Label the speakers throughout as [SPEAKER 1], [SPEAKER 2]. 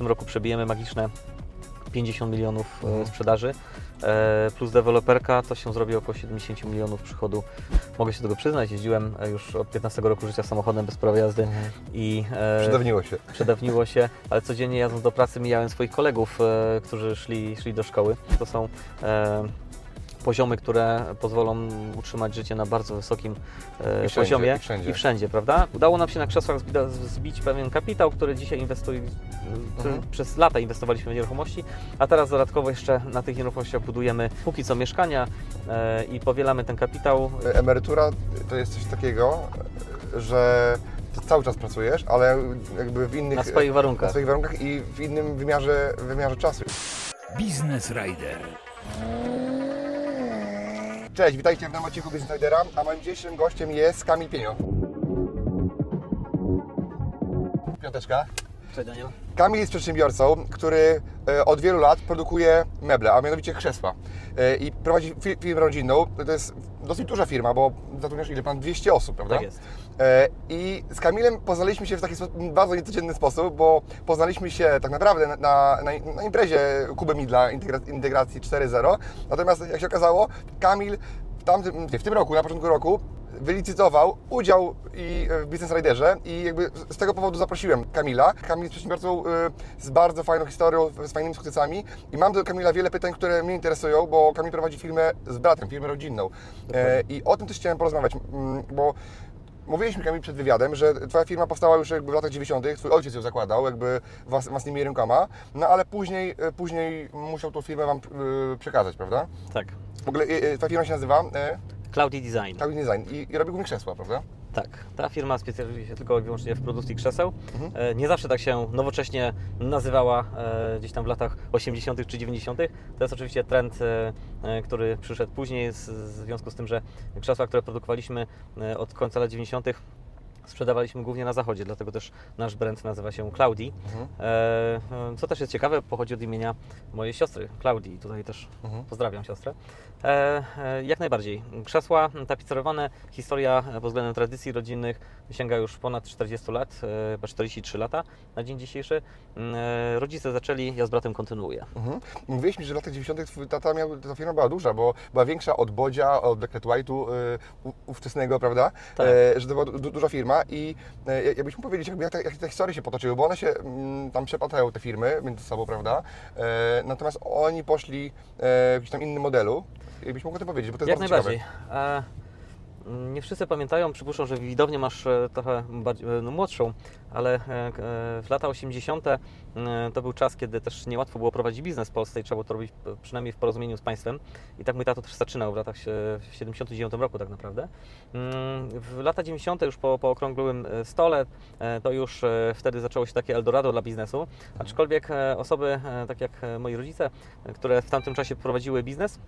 [SPEAKER 1] Tym roku przebijemy magiczne 50 milionów e, sprzedaży, e, plus deweloperka to się zrobi około 70 milionów przychodu. Mogę się do tego przyznać, jeździłem e, już od 15 roku życia samochodem bez prawa jazdy i e,
[SPEAKER 2] Przedawniło się.
[SPEAKER 1] przedawniło się, ale codziennie jadąc do pracy mijałem swoich kolegów, e, którzy szli, szli do szkoły. To są e, poziomy, które pozwolą utrzymać życie na bardzo wysokim e,
[SPEAKER 2] I wszędzie,
[SPEAKER 1] poziomie
[SPEAKER 2] i wszędzie.
[SPEAKER 1] i wszędzie, prawda? Udało nam się na krzesłach zbić pewien kapitał, który dzisiaj inwestuje,
[SPEAKER 2] Mhm.
[SPEAKER 1] przez lata inwestowaliśmy w nieruchomości, a teraz dodatkowo jeszcze na tych nieruchomościach budujemy póki co mieszkania e, i powielamy ten kapitał.
[SPEAKER 2] Emerytura to jest coś takiego, że ty cały czas pracujesz, ale jakby w innych...
[SPEAKER 1] Na swoich warunkach.
[SPEAKER 2] Na swoich warunkach i w innym wymiarze, wymiarze czasu.
[SPEAKER 3] Biznes Rider.
[SPEAKER 2] Cześć, witajcie w Namacichu Business Ridera, a moim dzisiejszym gościem jest Kamil Pienio. Piąteczka.
[SPEAKER 1] Cześć Daniel.
[SPEAKER 2] Kamil jest przedsiębiorcą, który e, od wielu lat produkuje meble, a mianowicie krzesła. E, I prowadzi fi- firmę rodzinną. To jest dosyć duża firma, bo zatrudniasz ile pan? 200 osób, prawda?
[SPEAKER 1] Tak jest.
[SPEAKER 2] E, I z Kamilem poznaliśmy się w taki bardzo niecodzienny sposób, bo poznaliśmy się tak naprawdę na, na, na imprezie Kuby Midla integra, Integracji 4.0. Natomiast jak się okazało, Kamil w, tamtym, w tym roku, na początku roku, wylicytował udział i w Business Riderze i jakby z tego powodu zaprosiłem Kamila. Kamil jest przedsiębiorcą y, z bardzo fajną historią, z fajnymi sukcesami i mam do Kamila wiele pytań, które mnie interesują, bo Kamil prowadzi firmę z bratem, firmę rodzinną. E, I o tym też chciałem porozmawiać, bo Mówiliśmy Kamil przed wywiadem, że Twoja firma powstała już jakby w latach 90., Twój ojciec ją zakładał, jakby włas, własnymi rękoma, no ale później, e, później musiał tą firmę Wam przekazać, prawda?
[SPEAKER 1] Tak.
[SPEAKER 2] W ogóle Twoja firma się nazywa e,
[SPEAKER 1] Cloudy Design.
[SPEAKER 2] Cloud Design i, i robi głównie krzesła, prawda?
[SPEAKER 1] Tak, ta firma specjalizuje się tylko i wyłącznie w produkcji krzeseł.
[SPEAKER 2] Mhm.
[SPEAKER 1] E, Nie zawsze tak się nowocześnie nazywała e, gdzieś tam w latach 80. czy 90. To jest oczywiście trend, e, który przyszedł później w związku z tym, że krzesła, które produkowaliśmy od końca lat 90. sprzedawaliśmy głównie na zachodzie, dlatego też nasz brand nazywa się Cloudy.
[SPEAKER 2] Mhm.
[SPEAKER 1] E, Co też jest ciekawe, pochodzi od imienia mojej siostry, Klaudii. Tutaj też
[SPEAKER 2] Mhm.
[SPEAKER 1] pozdrawiam siostrę. E, e, jak najbardziej. Krzesła tapicerowane, historia pod względem tradycji rodzinnych sięga już ponad 40 lat, e, chyba 43 lata na dzień dzisiejszy. Mm, Rodzice zaczęli, ja z bratem kontynuuję.
[SPEAKER 2] Mhm. Mówiliśmy, że w latach 90. twój tata miał, ta firma była duża, bo była większa od Bodzia, od Blacklet White'u ówczesnego, prawda?
[SPEAKER 1] Tak.
[SPEAKER 2] Że to była du, duża firma i jakbyś mógł powiedzieć, jak, te, jak te historie się potoczyły, bo one się mm, tam przeplatają, te firmy między sobą, prawda? Natomiast oni poszli w jakimś tam innym modelu. Jakbyś mógł o tym powiedzieć, bo to jest
[SPEAKER 1] Jak
[SPEAKER 2] bardzo
[SPEAKER 1] najbardziej.
[SPEAKER 2] ciekawe.
[SPEAKER 1] E, mm, Nie wszyscy pamiętają, przypuszczam, że widownię masz e, trochę bardziej, e, no, młodszą, ale w lata 80. e, to był czas, kiedy też niełatwo było prowadzić biznes w Polsce i trzeba było to robić przynajmniej w porozumieniu z państwem. I tak mój tato też zaczynał w latach w 79 roku tak naprawdę. Mm, W lata 90. już po, po okrągłym stole, to już wtedy zaczęło się takie Eldorado dla biznesu. Aczkolwiek e, osoby, tak jak moi rodzice, które w tamtym czasie prowadziły biznes,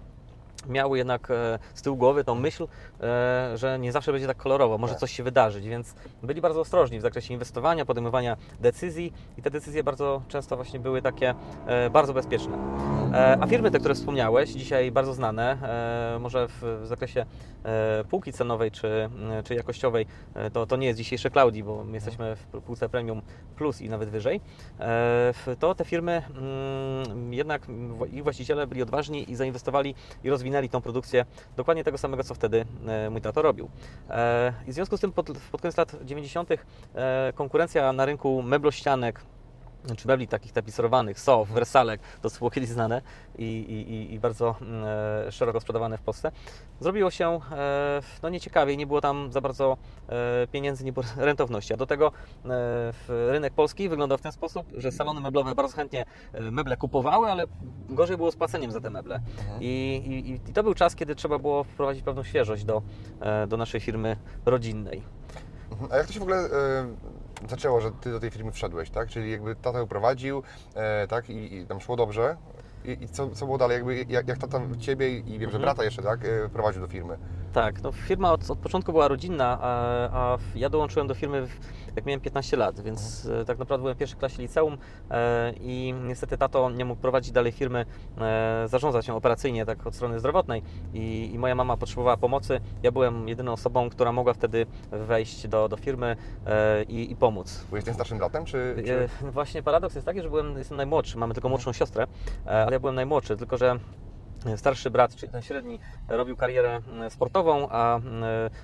[SPEAKER 1] miały jednak e, z tyłu głowy tą myśl, e, że nie zawsze będzie tak kolorowo, może
[SPEAKER 2] Tak.
[SPEAKER 1] coś się wydarzyć, więc byli bardzo ostrożni w zakresie inwestowania, podejmowania decyzji i te decyzje bardzo często właśnie były takie e, bardzo bezpieczne. A firmy te, które wspomniałeś, dzisiaj bardzo znane, może w, zakresie półki cenowej czy, czy jakościowej, to, to nie jest dzisiejsze Cloudi, bo my jesteśmy w półce premium plus i nawet wyżej, to te firmy mm, jednak ich właściciele byli odważni i zainwestowali i rozwinęli tą produkcję dokładnie tego samego, co wtedy e, mój tato robił. E, I w związku z tym pod, pod koniec lat 90. e, konkurencja na rynku meblościanek czy mebli takich tapicerowanych, sof, wersalek, to było kiedyś znane i, i, i- bardzo mm, e, szeroko sprzedawane w Polsce, zrobiło się e, no nieciekawie, nie było tam za bardzo e, pieniędzy, nie było rentowności, a do tego e, rynek polski wyglądał w ten sposób, że salony meblowe bardzo chętnie e, meble kupowały, ale gorzej było z płaceniem za te meble. I, i, I to był czas, kiedy trzeba było wprowadzić pewną świeżość do, e, do naszej firmy rodzinnej.
[SPEAKER 2] Mhm. A jak to się w ogóle e, zaczęło, że Ty do tej firmy wszedłeś, tak? Czyli jakby tata prowadził, e, tak? I, I tam szło dobrze. I, i co, co było dalej? Jakby, jak, jak tata Ciebie i wiem, że
[SPEAKER 1] Mhm.
[SPEAKER 2] brata jeszcze, tak? E, prowadził do firmy.
[SPEAKER 1] Tak, no firma od, od początku była rodzinna, a, a ja dołączyłem do firmy w, jak miałem 15 lat, więc e, tak naprawdę byłem w pierwszej klasie liceum e, i niestety tato nie mógł prowadzić dalej firmy, e, zarządzać ją operacyjnie tak od strony zdrowotnej i, i moja mama potrzebowała pomocy. Ja byłem jedyną osobą, która mogła wtedy wejść do, do firmy e, i, i pomóc.
[SPEAKER 2] Byłeś tym starszym bratem, czy... czy...
[SPEAKER 1] E, Właśnie paradoks jest taki, że byłem, jestem najmłodszy, mamy tylko młodszą siostrę, e, ale ja byłem najmłodszy, tylko że starszy brat, czyli ten średni, robił karierę e, sportową, a e,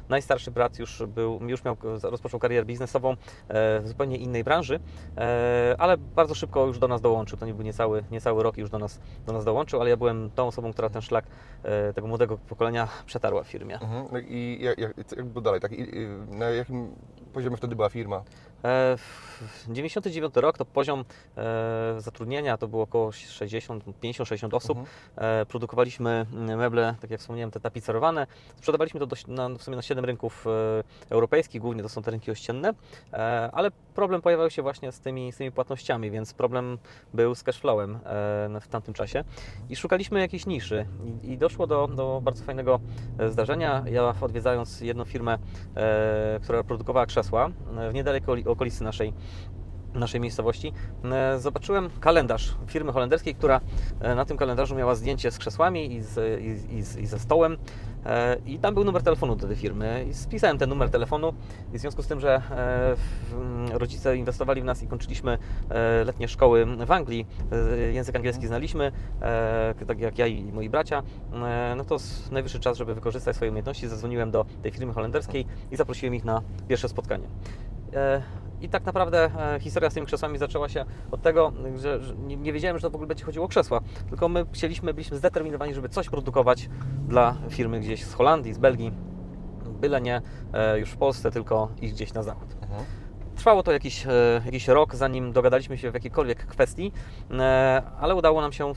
[SPEAKER 1] najstarszy brat już był, już miał, rozpoczął karierę biznesową e, w zupełnie innej branży, e, ale bardzo szybko już do nas dołączył, to nie był niecały, niecały rok już do nas, do nas dołączył, ale ja byłem tą osobą, która ten szlak tego młodego pokolenia przetarła w firmie.
[SPEAKER 2] Mhm. I jak, jak, jak było dalej, tak? I, na jakim poziomie wtedy była firma?
[SPEAKER 1] E, w 99 rok to poziom e, zatrudnienia to było około 60, 50-60 osób.
[SPEAKER 2] Mhm.
[SPEAKER 1] E, produkowaliśmy mm, meble, tak jak wspomniałem, te tapicerowane. Sprzedawaliśmy to dość, na, w sumie na 7 rynków e, europejskich, głównie to są te rynki ościenne, e, ale problem pojawiał się właśnie z tymi, z tymi płatnościami, więc problem był z cashflowem e, w tamtym czasie i szukaliśmy jakiejś niszy i, i doszło do, do bardzo fajnego e, zdarzenia. Ja odwiedzając jedną firmę, e, która produkowała krzesła e, w niedalekiej okolicy naszej naszej miejscowości, e, zobaczyłem kalendarz firmy holenderskiej, która e, na tym kalendarzu miała zdjęcie z krzesłami i, z, i, i, z, i ze stołem. E, i tam był numer telefonu do tej firmy. I spisałem ten numer telefonu i w związku z tym, że e, w- m, rodzice inwestowali w nas i kończyliśmy letnie szkoły w Anglii, język angielski znaliśmy, e, tak jak ja i moi bracia, no to najwyższy czas, żeby wykorzystać swoje umiejętności, zadzwoniłem do tej firmy holenderskiej i zaprosiłem ich na pierwsze spotkanie. E, I tak naprawdę e, historia z tymi krzesłami zaczęła się od tego, że, nie, wiedziałem, że to w ogóle będzie chodziło o krzesła, tylko my chcieliśmy, byliśmy zdeterminowani, żeby coś produkować dla firmy gdzieś z Holandii, z Belgii, byle nie e, już w Polsce, tylko iść gdzieś na zachód.
[SPEAKER 2] Mhm.
[SPEAKER 1] Trwało to jakiś, jakiś rok, zanim dogadaliśmy się w jakiejkolwiek kwestii, ale udało nam się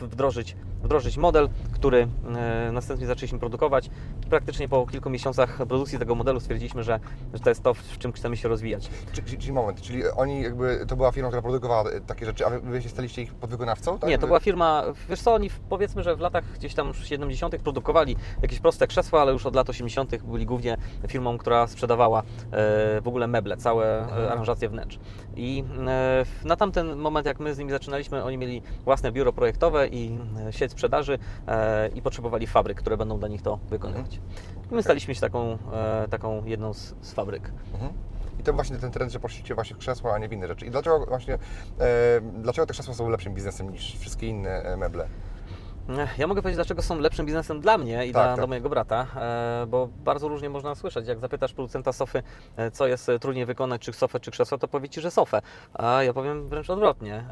[SPEAKER 1] wdrożyć, wdrożyć model, który e, następnie zaczęliśmy produkować. Praktycznie po kilku miesiącach produkcji tego modelu stwierdziliśmy, że, że to jest to, w czym chcemy się rozwijać.
[SPEAKER 2] Czy, czyli, czyli moment, czyli oni jakby, to była firma, która produkowała e, takie rzeczy, a wy, się staliście ich podwykonawcą, tak?
[SPEAKER 1] Nie, to była firma, wiesz co, oni powiedzmy, że w latach gdzieś tam 70. produkowali jakieś proste krzesła, ale już od lat 80. byli głównie firmą, która sprzedawała e, w ogóle meble, całe aranżacje wnętrz. I na tamten moment, jak my z nimi zaczynaliśmy, oni mieli własne biuro projektowe i e, sieć sprzedaży e, i potrzebowali fabryk, które będą dla nich to wykonywać. I my staliśmy się taką, e, taką jedną z, z fabryk.
[SPEAKER 2] Mhm. I to właśnie ten trend, że poszliście właśnie w krzesła, a nie w inne rzeczy. I dlaczego właśnie, e, dlaczego te krzesła są lepszym biznesem niż wszystkie inne e, meble?
[SPEAKER 1] Ja mogę powiedzieć, dlaczego są lepszym biznesem dla mnie i
[SPEAKER 2] Tak,
[SPEAKER 1] dla,
[SPEAKER 2] tak.
[SPEAKER 1] dla mojego brata, e, bo bardzo różnie można słyszeć. Jak zapytasz producenta sofy, e, co jest e, trudniej wykonać, czy sofę, czy krzesło, to powie Ci, że sofę. A ja powiem wręcz odwrotnie.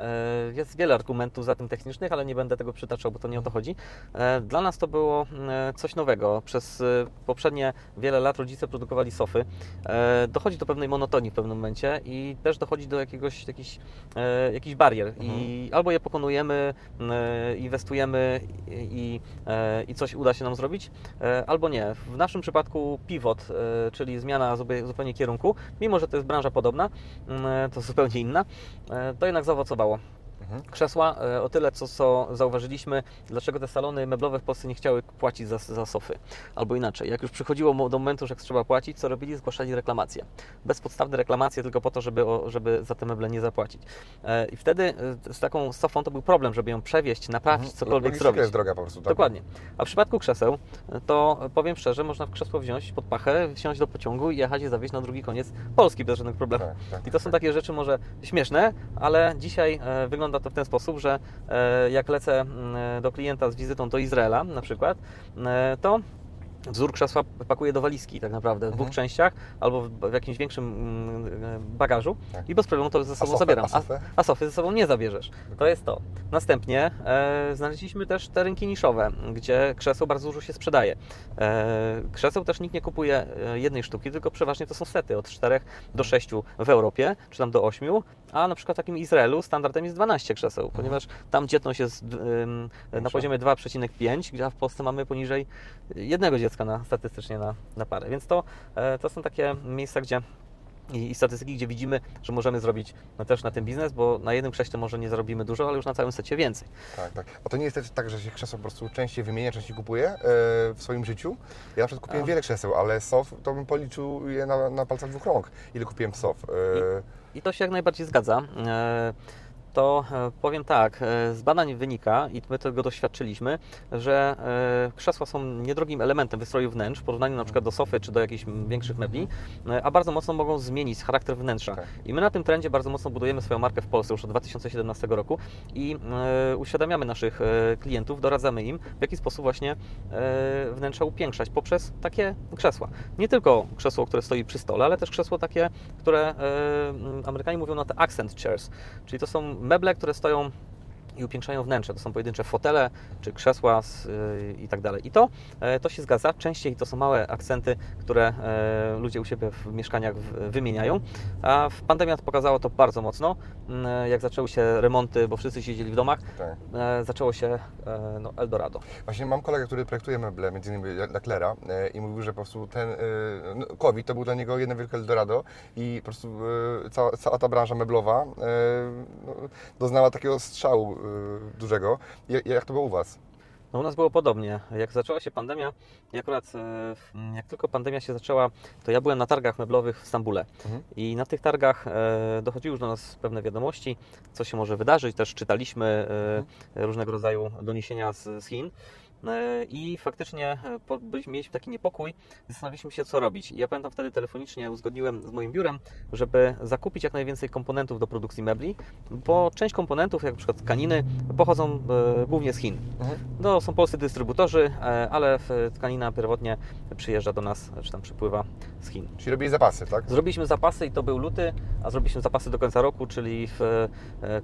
[SPEAKER 1] Jest wiele argumentów za tym technicznych, ale nie będę tego przytaczał, bo to nie o to chodzi. Dla nas to było coś nowego. Przez poprzednie wiele lat rodzice produkowali sofy. Dochodzi do pewnej monotonii w pewnym momencie i też dochodzi do jakiegoś, jakichś, jakichś barier. I albo je pokonujemy, inwestujemy i, e, i coś uda się nam zrobić, e, albo nie. W naszym przypadku pivot, e, czyli zmiana zupełnie, kierunku, mimo że to jest branża podobna, mm, to zupełnie inna, to jednak zaowocowało.
[SPEAKER 2] Mhm.
[SPEAKER 1] Krzesła, e, o tyle co, co zauważyliśmy, dlaczego te salony meblowe w Polsce nie chciały płacić za, za sofy. Albo inaczej, jak już przychodziło do momentu, że trzeba płacić, co robili? Zgłaszali reklamacje. Bezpodstawne reklamacje tylko po to, żeby, żeby za te meble nie zapłacić. E, I wtedy e, z taką sofą to był problem, żeby ją przewieźć, naprawić, cokolwiek
[SPEAKER 2] Logistyka
[SPEAKER 1] zrobić.
[SPEAKER 2] jest droga po prostu, tak?
[SPEAKER 1] Dokładnie. A w przypadku krzeseł, to powiem szczerze, można w krzesło wziąć pod pachę, wsiąść do pociągu i jechać je zawieźć na drugi koniec Polski bez żadnych problemów.
[SPEAKER 2] Tak, tak,
[SPEAKER 1] I to są
[SPEAKER 2] tak.
[SPEAKER 1] takie rzeczy może śmieszne, ale dzisiaj e, wygląda to w ten sposób, że e, jak lecę mm, do klienta z wizytą do Izraela na przykład, e, to wzór krzesła pakuję do walizki tak naprawdę, w dwóch
[SPEAKER 2] Mhm.
[SPEAKER 1] częściach albo w, w jakimś większym mm, e, bagażu
[SPEAKER 2] Tak.
[SPEAKER 1] i bez problemu to ze sobą
[SPEAKER 2] sofę-
[SPEAKER 1] zabieram.
[SPEAKER 2] a sofę?
[SPEAKER 1] a sofy ze sobą nie zabierzesz. To jest to. Następnie e, znaleźliśmy też te rynki niszowe, gdzie krzeseł bardzo dużo się sprzedaje. E, krzeseł też nikt nie kupuje e, jednej sztuki, tylko przeważnie to są sety od 4 do 6 w Europie, czy tam do 8, a na przykład w takim Izraelu standardem jest 12 krzeseł, ponieważ tam dzietność jest na poziomie 2,5, gdzie w Polsce mamy poniżej jednego dziecka na, statystycznie na, na parę. Więc to, e, to są takie miejsca, gdzie i, i statystyki, gdzie widzimy, że możemy zrobić no, też na tym biznes, bo na jednym krześle może nie zarobimy dużo, ale już na całym secie więcej.
[SPEAKER 2] Tak, tak. Bo to nie jest też tak, że się krzesło po prostu częściej wymienia, częściej kupuje e, w swoim życiu. Ja na przykład kupiłem
[SPEAKER 1] A.
[SPEAKER 2] wiele krzeseł, ale SOF to bym policzył je na, na palcach dwóch rąk, ile kupiłem SOF. E,
[SPEAKER 1] I to się jak najbardziej zgadza. To e, powiem tak, e, z badań wynika, i my tego doświadczyliśmy, że e, krzesła są niedrogim elementem wystroju wnętrz w porównaniu na przykład do sofy czy do jakichś większych mebli, a bardzo mocno mogą zmienić charakter wnętrza.
[SPEAKER 2] Tak.
[SPEAKER 1] I my na tym trendzie bardzo mocno budujemy swoją markę w Polsce już od 2017 roku i uświadamiamy naszych klientów, doradzamy im, w jaki sposób właśnie wnętrza upiększać poprzez takie krzesła. Nie tylko krzesło, które stoi przy stole, ale też krzesło takie, które Amerykanie mówią na te accent chairs, czyli to są meble, które stoją i upiększają wnętrze. To są pojedyncze fotele czy krzesła y, i tak dalej. I to, e, to się zgadza. Częściej to są małe akcenty, które e, ludzie u siebie w mieszkaniach wymieniają. A w pandemia pokazało to bardzo mocno. Mm, Jak zaczęły się remonty, bo wszyscy siedzieli w domach,
[SPEAKER 2] tak.
[SPEAKER 1] e, zaczęło się e, no, Eldorado.
[SPEAKER 2] Właśnie mam kolegę, który projektuje meble, między innymi dla Klera e, i mówił, że po prostu ten e, no, COVID to był dla niego jedno wielkie Eldorado i po prostu e, cała, cała ta branża meblowa e, no, doznała takiego strzału e, dużego. Jak, to było u Was?
[SPEAKER 1] No u nas było podobnie. Jak zaczęła się pandemia, i akurat w- jak tylko pandemia się zaczęła, to ja byłem na targach meblowych w Stambule.
[SPEAKER 2] Mhm.
[SPEAKER 1] I na tych targach e, dochodziły już do nas pewne wiadomości, co się może wydarzyć. Też czytaliśmy e, różnego rodzaju doniesienia z, z Chin. E, I faktycznie e, byliśmy, mieliśmy taki niepokój, zastanawialiśmy się, co robić. Ja pamiętam wtedy telefonicznie uzgodniłem z moim biurem, żeby zakupić jak najwięcej komponentów do produkcji mebli, bo część komponentów, jak na przykład tkaniny, pochodzą e, głównie z Chin.
[SPEAKER 2] Mhm.
[SPEAKER 1] No, są polscy dystrybutorzy, e, ale tkanina pierwotnie przyjeżdża do nas, czy tam przypływa z Chin.
[SPEAKER 2] Czyli robili zapasy, tak?
[SPEAKER 1] Zrobiliśmy zapasy i to był luty, a zrobiliśmy zapasy do końca roku, czyli w,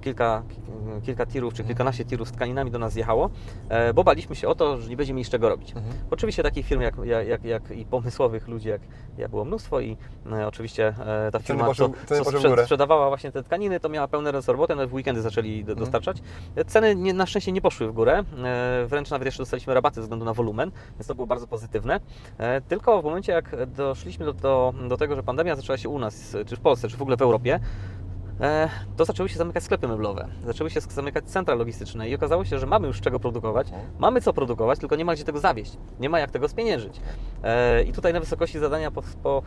[SPEAKER 1] kilka, ki- kilka tirów czy kilkanaście tirów z tkaninami do nas zjechało, bo baliśmy się o to, że nie będziemy mieli z czego robić.
[SPEAKER 2] Mhm.
[SPEAKER 1] Oczywiście takich firm jak, jak, jak, jak i pomysłowych ludzi jak ja było mnóstwo i e, oczywiście e, ta firma,
[SPEAKER 2] poszły-
[SPEAKER 1] co, co sprze- sprzedawała właśnie te tkaniny, to miała pełne ręce roboty, nawet w weekendy zaczęli do,
[SPEAKER 2] Mhm.
[SPEAKER 1] dostarczać. Ceny nie, na szczęście nie poszły w górę, e, wręcz nawet jeszcze dostaliśmy rabaty ze względu na wolumen, więc to było bardzo pozytywne. E, Tylko w momencie jak doszliśmy do, do, do tego, że pandemia zaczęła się u nas, czy w Polsce, czy w ogóle w Europie, to zaczęły się zamykać sklepy meblowe, zaczęły się zamykać centra logistyczne i okazało się, że mamy już czego produkować, mamy co produkować, tylko nie ma gdzie tego zawieść, nie ma jak tego spieniężyć. E, I tutaj na wysokości zadania po, po,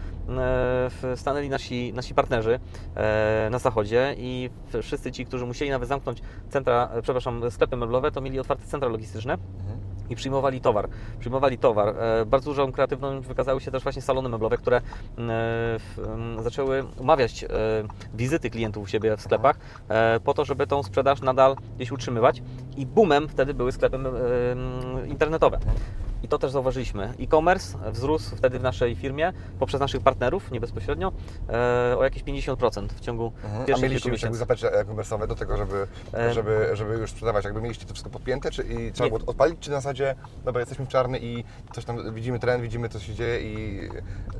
[SPEAKER 1] e, stanęli nasi, nasi partnerzy e, na zachodzie i wszyscy ci, którzy musieli nawet zamknąć centra, e, przepraszam, sklepy meblowe, to mieli otwarte centra logistyczne
[SPEAKER 2] Mhm.
[SPEAKER 1] i przyjmowali towar. Przyjmowali towar. E, Bardzo dużą kreatywną wykazały się też właśnie salony meblowe, które e, w- m, zaczęły umawiać e, wizyty klientów u siebie w sklepach e, po to, żeby tą sprzedaż nadal gdzieś utrzymywać i boomem wtedy były sklepy e, internetowe. I to też zauważyliśmy. E-commerce wzrósł wtedy w naszej firmie poprzez naszych partnerów, nie bezpośrednio, e, o jakieś 50% w ciągu
[SPEAKER 2] Mhm. A
[SPEAKER 1] pierwszych
[SPEAKER 2] mieliście
[SPEAKER 1] kilku
[SPEAKER 2] już jakby zaplecze e-commerce'owe do tego, żeby,
[SPEAKER 1] E,
[SPEAKER 2] żeby, żeby już sprzedawać? Jakby mieliście to wszystko podpięte, czy i trzeba
[SPEAKER 1] Nie.
[SPEAKER 2] było odpalić, czy na zasadzie, dobra, jesteśmy w czarny i coś tam, widzimy trend, widzimy co się dzieje i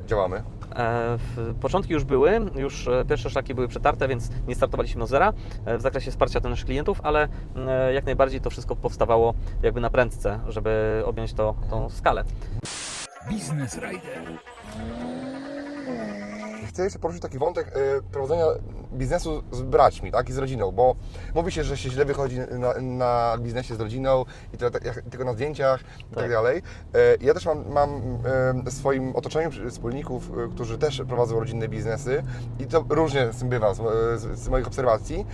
[SPEAKER 2] działamy?
[SPEAKER 1] E, Początki już były, już e, pierwsze szlaki były przetarte, więc nie startowaliśmy od zera e, w zakresie wsparcia dla naszych klientów, ale e, jak najbardziej to wszystko powstawało jakby na prędce, żeby objąć to, skalę.
[SPEAKER 3] Biznes Rider.
[SPEAKER 2] Chcę jeszcze poruszyć taki wątek e, prowadzenia biznesu z braćmi, tak, i z rodziną, bo mówi się, że się źle wychodzi na, na biznesie z rodziną i to, tak tylko na zdjęciach i tak,
[SPEAKER 1] Tak.
[SPEAKER 2] dalej. E, Ja też mam, mam e, w swoim otoczeniu wspólników, którzy też prowadzą rodzinne biznesy i to różnie z tym bywa, z, z, z moich obserwacji.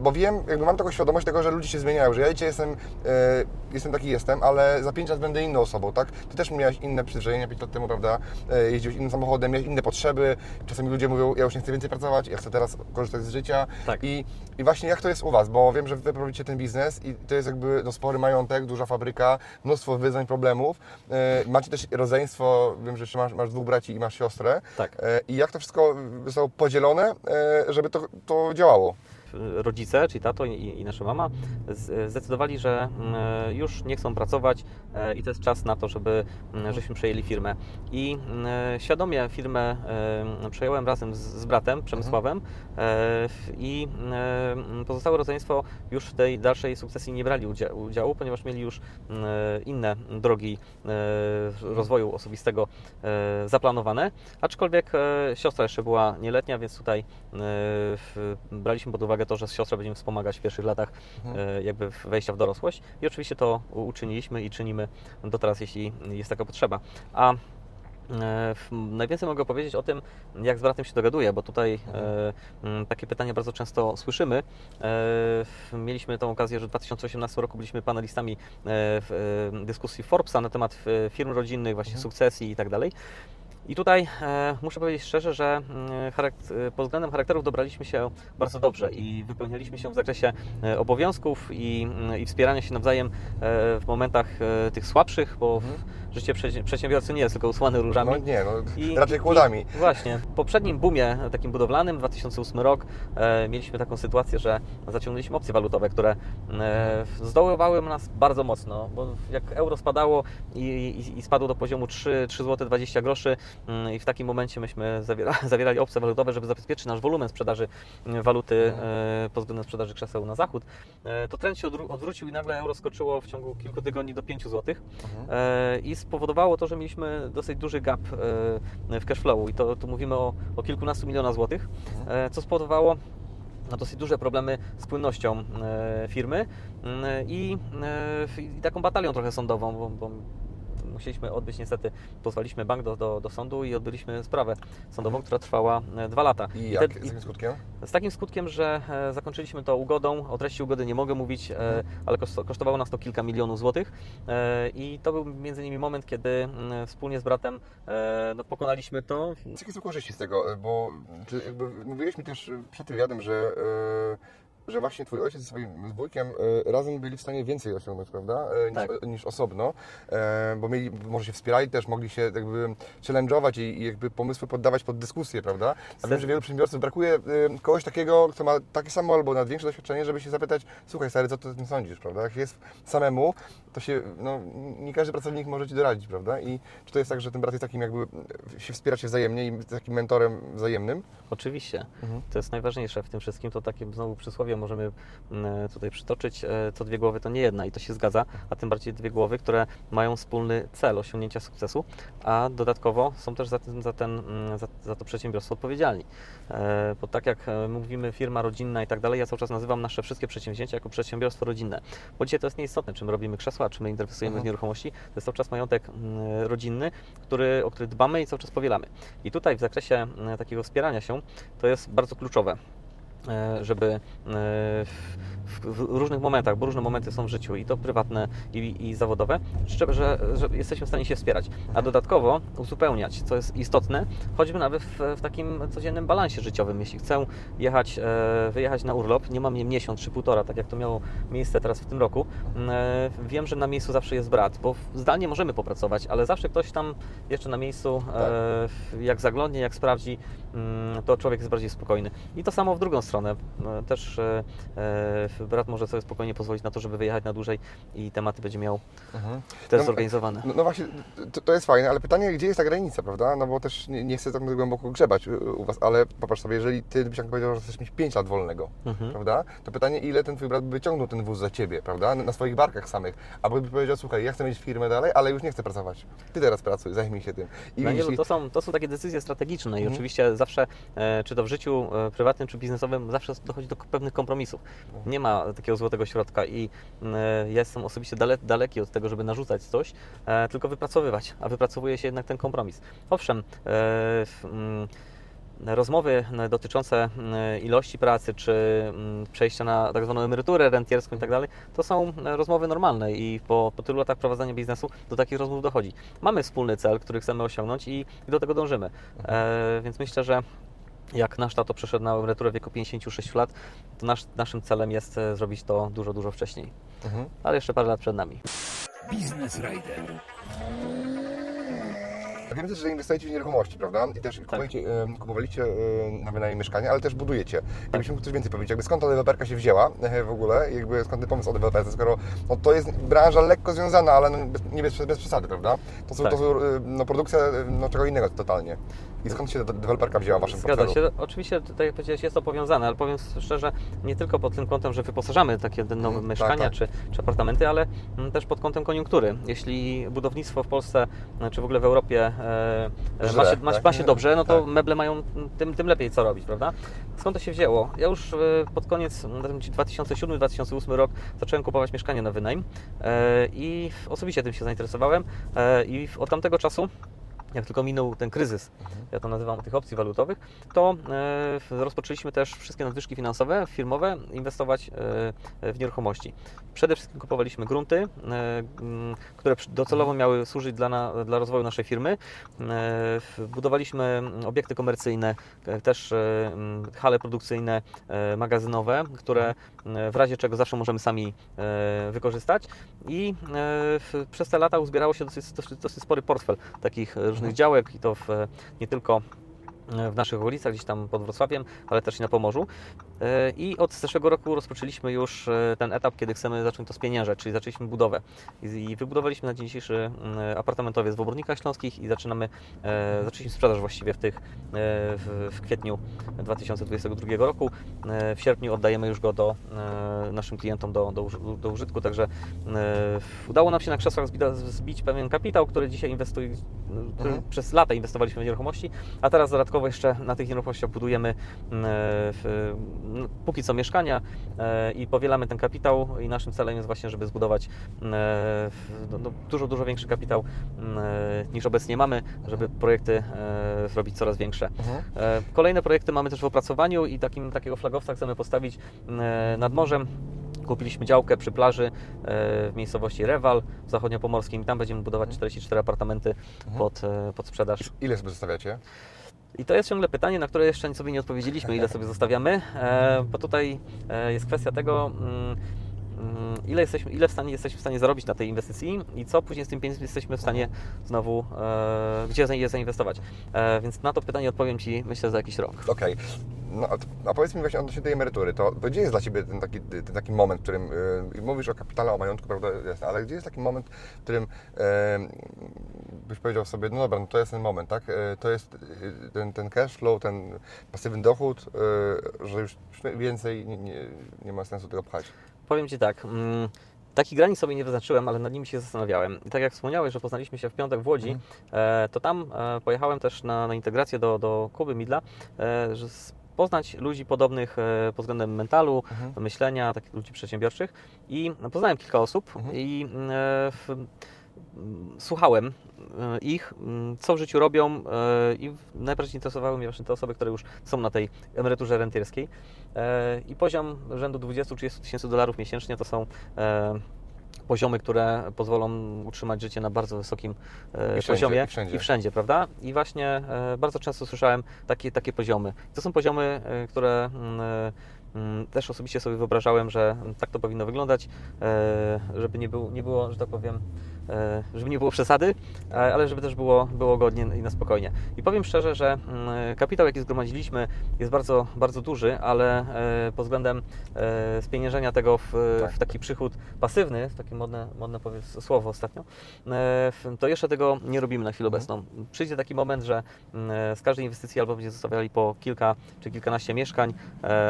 [SPEAKER 2] Bo wiem, jakby mam taką świadomość tego, że ludzie się zmieniają, że ja dzisiaj jestem, jestem taki jestem, ale za 5 lat będę inną osobą, tak? Ty też miałeś inne przyzwyczajenia 5 lat temu, prawda? Jeździłeś innym samochodem, miałeś inne potrzeby, czasami ludzie mówią, ja już nie chcę więcej pracować, ja chcę teraz korzystać z życia
[SPEAKER 1] Tak.
[SPEAKER 2] I, i właśnie jak to jest u Was, bo wiem, że Wy prowadzicie ten biznes i to jest jakby no, spory majątek, duża fabryka, mnóstwo wyzwań, problemów, e, macie też rodzeństwo, wiem, że jeszcze masz, masz dwóch braci i masz siostrę,
[SPEAKER 1] Tak.
[SPEAKER 2] E, I jak to wszystko zostało podzielone, e, żeby to, to działało?
[SPEAKER 1] Rodzice, czyli tato i, i nasza mama, zdecydowali, że mm, już nie chcą pracować e, i to jest czas na to, żeby mm, żeśmy przejęli firmę. I mm, świadomie firmę e, przejąłem razem z, z bratem Przemysławem e, i pozostałe rodzeństwo już w tej dalszej sukcesji nie brali udzia- udziału, ponieważ mieli już inne drogi rozwoju osobistego zaplanowane, aczkolwiek siostra jeszcze była nieletnia, więc tutaj braliśmy pod uwagę to, że siostra będzie mi wspomagać w pierwszych latach e, jakby wejścia w dorosłość i oczywiście to uczyniliśmy i czynimy do teraz, jeśli jest taka potrzeba. A E, Najwięcej mogę powiedzieć o tym, jak z bratem się dogaduję, bo tutaj e, m, takie pytania bardzo często słyszymy. Mieliśmy tą okazję, że w 2018 roku byliśmy panelistami w dyskusji Forbesa na temat firm rodzinnych, właśnie sukcesji i tak dalej. I tutaj e, muszę powiedzieć szczerze, że mm, e, pod względem charakterów dobraliśmy się bardzo dobrze i wypełnialiśmy się w zakresie e, obowiązków i, mm, i wspierania się nawzajem e, w momentach e, tych słabszych, bo w- życie przedsiębiorcy nie jest tylko usłane różami.
[SPEAKER 2] No nie, no,
[SPEAKER 1] I-
[SPEAKER 2] raczej kłodami.
[SPEAKER 1] I właśnie. W poprzednim boomie takim budowlanym, 2008 rok, e, mieliśmy taką sytuację, że zaciągnęliśmy opcje walutowe, które e, zdoływały nas bardzo mocno, bo jak euro spadało i, i, i spadło do poziomu 3, 3 zł 20 groszy mm, i w takim momencie myśmy zawiera, zawierali opcje walutowe, żeby zabezpieczyć nasz wolumen sprzedaży mm, waluty e, pod względem sprzedaży krzeseł na zachód, e, to trend się odwró- odwrócił i nagle euro skoczyło w ciągu kilku tygodni do 5 zł e, i spowodowało to, że mieliśmy dosyć duży gap e, w cashflowu i to tu mówimy o, o kilkunastu milionach złotych, e, co spowodowało no, dosyć duże problemy z płynnością e, firmy mm, i, i taką batalią trochę sądową, bo, bo musieliśmy odbyć niestety, pozwaliśmy bank do, do, do sądu i odbyliśmy sprawę sądową, która trwała e, dwa lata.
[SPEAKER 2] I
[SPEAKER 1] te-
[SPEAKER 2] jak? Z jakim skutkiem?
[SPEAKER 1] z takim skutkiem, że e, zakończyliśmy to ugodą. O treści ugody nie mogę mówić, e, ale koszt- kosztowało nas to kilka milionów złotych. I to był między innymi moment, kiedy wspólnie z bratem no, pokonaliśmy to.
[SPEAKER 2] Jakie są korzyści z tego? Bo jakby mówiłeś mi też przed wywiadem, że, że właśnie twój ojciec ze swoim wujkiem e, razem byli w stanie więcej osiągnąć, prawda? E,
[SPEAKER 1] Tak.
[SPEAKER 2] Niż, niż osobno, e, bo mieli, może się wspierali też, mogli się jakby challenge'ować i, i jakby pomysły poddawać pod dyskusję, prawda? A wiem, że wielu przedsiębiorców brakuje e, kogoś takiego, kto ma takie samo albo nawet większe doświadczenie, żeby się zapytać, słuchaj stary, co ty o tym sądzisz, prawda? Jak jest samemu, to się, no, nie każdy pracownik może Ci doradzić, prawda? I czy to jest tak, że ten brat jest takim jakby, się wspiera się wzajemnie i takim mentorem wzajemnym?
[SPEAKER 1] Oczywiście.
[SPEAKER 2] Mhm.
[SPEAKER 1] To jest najważniejsze w tym wszystkim. To takie znowu przysłowie możemy mm, tutaj przytoczyć. e, Co dwie głowy to nie jedna i to się zgadza, a tym bardziej dwie głowy, które mają wspólny cel osiągnięcia sukcesu, a dodatkowo są też za, ten, za, ten, mm, za, za to przedsiębiorstwo odpowiedzialni. E, Bo tak jak e, mówimy firma rodzinna i tak dalej, ja cały czas nazywam nasze wszystkie przedsięwzięcia jako przedsiębiorstwo rodzinne. Bo dzisiaj to jest nieistotne, czy my robimy krzesła, czy my inwestujemy
[SPEAKER 2] Mhm.
[SPEAKER 1] w nieruchomości. To jest cały czas majątek mm, rodzinny, który, o który dbamy i cały czas powielamy. I tutaj w zakresie takiego wspierania się to jest bardzo kluczowe e, żeby e, w, różnych momentach, bo różne momenty są w życiu i to prywatne i, i zawodowe, że, że, że jesteśmy w stanie się wspierać, a dodatkowo uzupełniać, co jest istotne, choćby nawet w, w takim codziennym balansie życiowym. Jeśli chcę jechać, e, wyjechać na urlop, nie mam nie miesiąc czy półtora, tak jak to miało miejsce teraz w tym roku, e, wiem, że na miejscu zawsze jest brat, bo zdalnie możemy popracować, ale zawsze ktoś tam jeszcze na miejscu, e, jak zaglądnie, jak sprawdzi, to człowiek jest bardziej spokojny. I to samo w drugą stronę. E, Też e, e, brat może sobie spokojnie pozwolić na to, żeby wyjechać na dłużej i tematy będzie miał też
[SPEAKER 2] No,
[SPEAKER 1] zorganizowane.
[SPEAKER 2] No, no właśnie, to, to jest fajne, ale pytanie, gdzie jest ta granica, prawda? No bo też nie, nie chcę tak głęboko grzebać u, Was, ale popatrz sobie, jeżeli Ty byś tak powiedział, że chcesz mieć 5 lat wolnego,
[SPEAKER 1] Mhm.
[SPEAKER 2] prawda? To pytanie, ile ten Twój brat by wyciągnął ten wóz za Ciebie, prawda? Na, na swoich barkach samych. Albo by powiedział, słuchaj, ja chcę mieć firmę dalej, ale już nie chcę pracować. Ty teraz pracuj, zajmij się tym. I
[SPEAKER 1] Danielu,
[SPEAKER 2] jeśli-
[SPEAKER 1] to są, to są takie decyzje strategiczne i
[SPEAKER 2] Mhm.
[SPEAKER 1] oczywiście zawsze, e, czy to w życiu e, prywatnym, czy biznesowym, zawsze dochodzi do pewnych kompromisów. Nie ma takiego złotego środka i e, ja jestem osobiście dale, daleki od tego, żeby narzucać coś, tylko wypracowywać, a wypracowuje się jednak ten kompromis. Owszem, w, rozmowy dotyczące e, ilości pracy, czy mm, przejścia na tak zwaną emeryturę rentierską i tak dalej, to są e, rozmowy normalne i po, po tylu latach prowadzenia biznesu do takich rozmów dochodzi. Mamy wspólny cel, który chcemy osiągnąć i, i do tego dążymy. E, więc myślę, że jak nasz tato przeszedł na emeryturę w wieku 56 lat, to nasz, naszym celem jest e, zrobić to dużo, dużo wcześniej.
[SPEAKER 2] Mhm.
[SPEAKER 1] Ale jeszcze parę lat przed nami.
[SPEAKER 3] Biznes Rider.
[SPEAKER 2] Wiem też, że inwestujecie w nieruchomości, prawda? I też em, kupowaliście na wynajem mieszkania, ale też budujecie. Jakbyś mógł coś więcej powiedzieć, jakby skąd ta deweloperka się wzięła e, w ogóle, jakby skąd ten pomysł o deweloperce, skoro no, to jest branża lekko związana, ale no, bez, nie bez, bez przesady, prawda? To są,
[SPEAKER 1] Tak.
[SPEAKER 2] to są e, no, produkcja e, no, czego innego totalnie. I skąd się ta deweloperka wzięła w Waszym
[SPEAKER 1] Zgadza
[SPEAKER 2] portfelu?
[SPEAKER 1] się. Oczywiście, tak jak powiedziałeś, jest to powiązane, ale powiem szczerze, nie tylko pod tym kątem, że wyposażamy takie nowe
[SPEAKER 2] Mhm,
[SPEAKER 1] mieszkania
[SPEAKER 2] tak,
[SPEAKER 1] Czy, czy apartamenty, ale mm, też pod kątem koniunktury. Jeśli budownictwo w Polsce, czy w ogóle w Europie
[SPEAKER 2] Źle,
[SPEAKER 1] ma, się, ma,
[SPEAKER 2] tak?
[SPEAKER 1] ma się dobrze, no to
[SPEAKER 2] Tak.
[SPEAKER 1] meble mają tym, tym lepiej co robić, prawda? Skąd to się wzięło? Ja już e, pod koniec mm, 2007-2008 rok zacząłem kupować mieszkania na wynajem e, i osobiście tym się zainteresowałem e, i od tamtego czasu jak tylko minął ten kryzys, ja to nazywam tych opcji walutowych, to e, rozpoczęliśmy też wszystkie nadwyżki finansowe, firmowe, inwestować e, w nieruchomości. Przede wszystkim kupowaliśmy grunty, e, które docelowo miały służyć dla, dla rozwoju naszej firmy. Budowaliśmy obiekty komercyjne, też hale produkcyjne, magazynowe, które w razie czego zawsze możemy sami wykorzystać. I przez te lata uzbierało się dosyć, dosyć, dosyć spory portfel takich różnych działek i to w, nie tylko w naszych okolicach, gdzieś tam pod Wrocławiem, ale też i na Pomorzu. E, I od zeszłego roku rozpoczęliśmy już e, ten etap, kiedy chcemy zacząć to spieniężać, czyli zaczęliśmy budowę. I, wybudowaliśmy na dzień dzisiejszy apartamentowiec w Obornikach Śląskich i zaczynamy, e, zaczęliśmy sprzedaż właściwie w tych, w, kwietniu 2022 roku. W sierpniu oddajemy już go do naszym klientom do, do, do użytku, także udało nam się na krzesłach zbić pewien kapitał, który dzisiaj inwestuje, który
[SPEAKER 2] Mhm.
[SPEAKER 1] przez lata inwestowaliśmy w nieruchomości, a teraz dodatkowo jeszcze na tych nieruchomościach budujemy mm, w, no, póki co mieszkania e, i powielamy ten kapitał i naszym celem jest właśnie, żeby zbudować mm, w- no, no, dużo, dużo większy kapitał mm, niż obecnie mamy, żeby projekty e, zrobić coraz większe.
[SPEAKER 2] Mhm.
[SPEAKER 1] E, Kolejne projekty mamy też w opracowaniu i takim, takiego flagowca chcemy postawić nad morzem. Kupiliśmy działkę przy plaży e, w miejscowości Rewal w zachodniopomorskim i tam będziemy budować 44 apartamenty pod, e, pod sprzedaż.
[SPEAKER 2] Ile sobie zostawiacie?
[SPEAKER 1] I to jest ciągle pytanie, na które jeszcze sobie nie odpowiedzieliśmy, ile sobie zostawiamy, e, bo tutaj e, jest kwestia tego, mm, ile, jesteśmy, ile w stanie, jesteśmy w stanie zarobić na tej inwestycji i co później z tym pieniędzmi jesteśmy w stanie znowu, e, gdzie je zainwestować. E, więc na to pytanie odpowiem Ci, myślę, za jakiś rok.
[SPEAKER 2] Okej. No, a, powiedz mi właśnie odnośnie tej emerytury, to, to gdzie jest dla Ciebie ten taki, ten taki moment, w którym y, mówisz o kapitale, o majątku, prawda, jasne, ale gdzie jest taki moment, w którym y, byś powiedział sobie, no dobra, no to jest ten moment, tak, y, to jest ten, ten cash flow, ten pasywny dochód, że już więcej nie, nie, nie ma sensu tego pchać.
[SPEAKER 1] Powiem Ci tak. Mm, Takich granic sobie nie wyznaczyłem, ale nad nimi się zastanawiałem. I tak jak wspomniałeś, że poznaliśmy się w piątek w Łodzi, e, to tam e, pojechałem też na, na integrację do, do Kuby Midla, e, że z- poznać ludzi podobnych e, pod względem mentalu, myślenia, takich ludzi przedsiębiorczych. I poznałem kilka osób i e, w, słuchałem ich, m, co w życiu robią e, i najbardziej interesowały mnie właśnie te osoby, które już są na tej emeryturze rentierskiej. E, I poziom rzędu 20-30 tysięcy dolarów miesięcznie to są e, poziomy, które pozwolą utrzymać życie na bardzo wysokim e,
[SPEAKER 2] I wszędzie,
[SPEAKER 1] poziomie
[SPEAKER 2] i wszędzie.
[SPEAKER 1] prawda? I właśnie e, bardzo często słyszałem takie, takie poziomy. To są poziomy, e, które mm, e, mm, też osobiście sobie wyobrażałem, że tak to powinno wyglądać, e, żeby nie, był, nie było, że tak powiem, e, żeby nie było przesady, e, ale żeby też było, było godnie i na spokojnie. I powiem szczerze, że mm, kapitał, jaki zgromadziliśmy, jest bardzo, bardzo duży, ale pod względem spieniężenia tego w,
[SPEAKER 2] Tak.
[SPEAKER 1] w taki przychód pasywny, takie modne, modne słowo ostatnio, to jeszcze tego nie robimy na chwilę
[SPEAKER 2] Mhm.
[SPEAKER 1] obecną. Przyjdzie taki moment, że mm, z każdej inwestycji albo będziemy zostawiali po kilka czy kilkanaście mieszkań,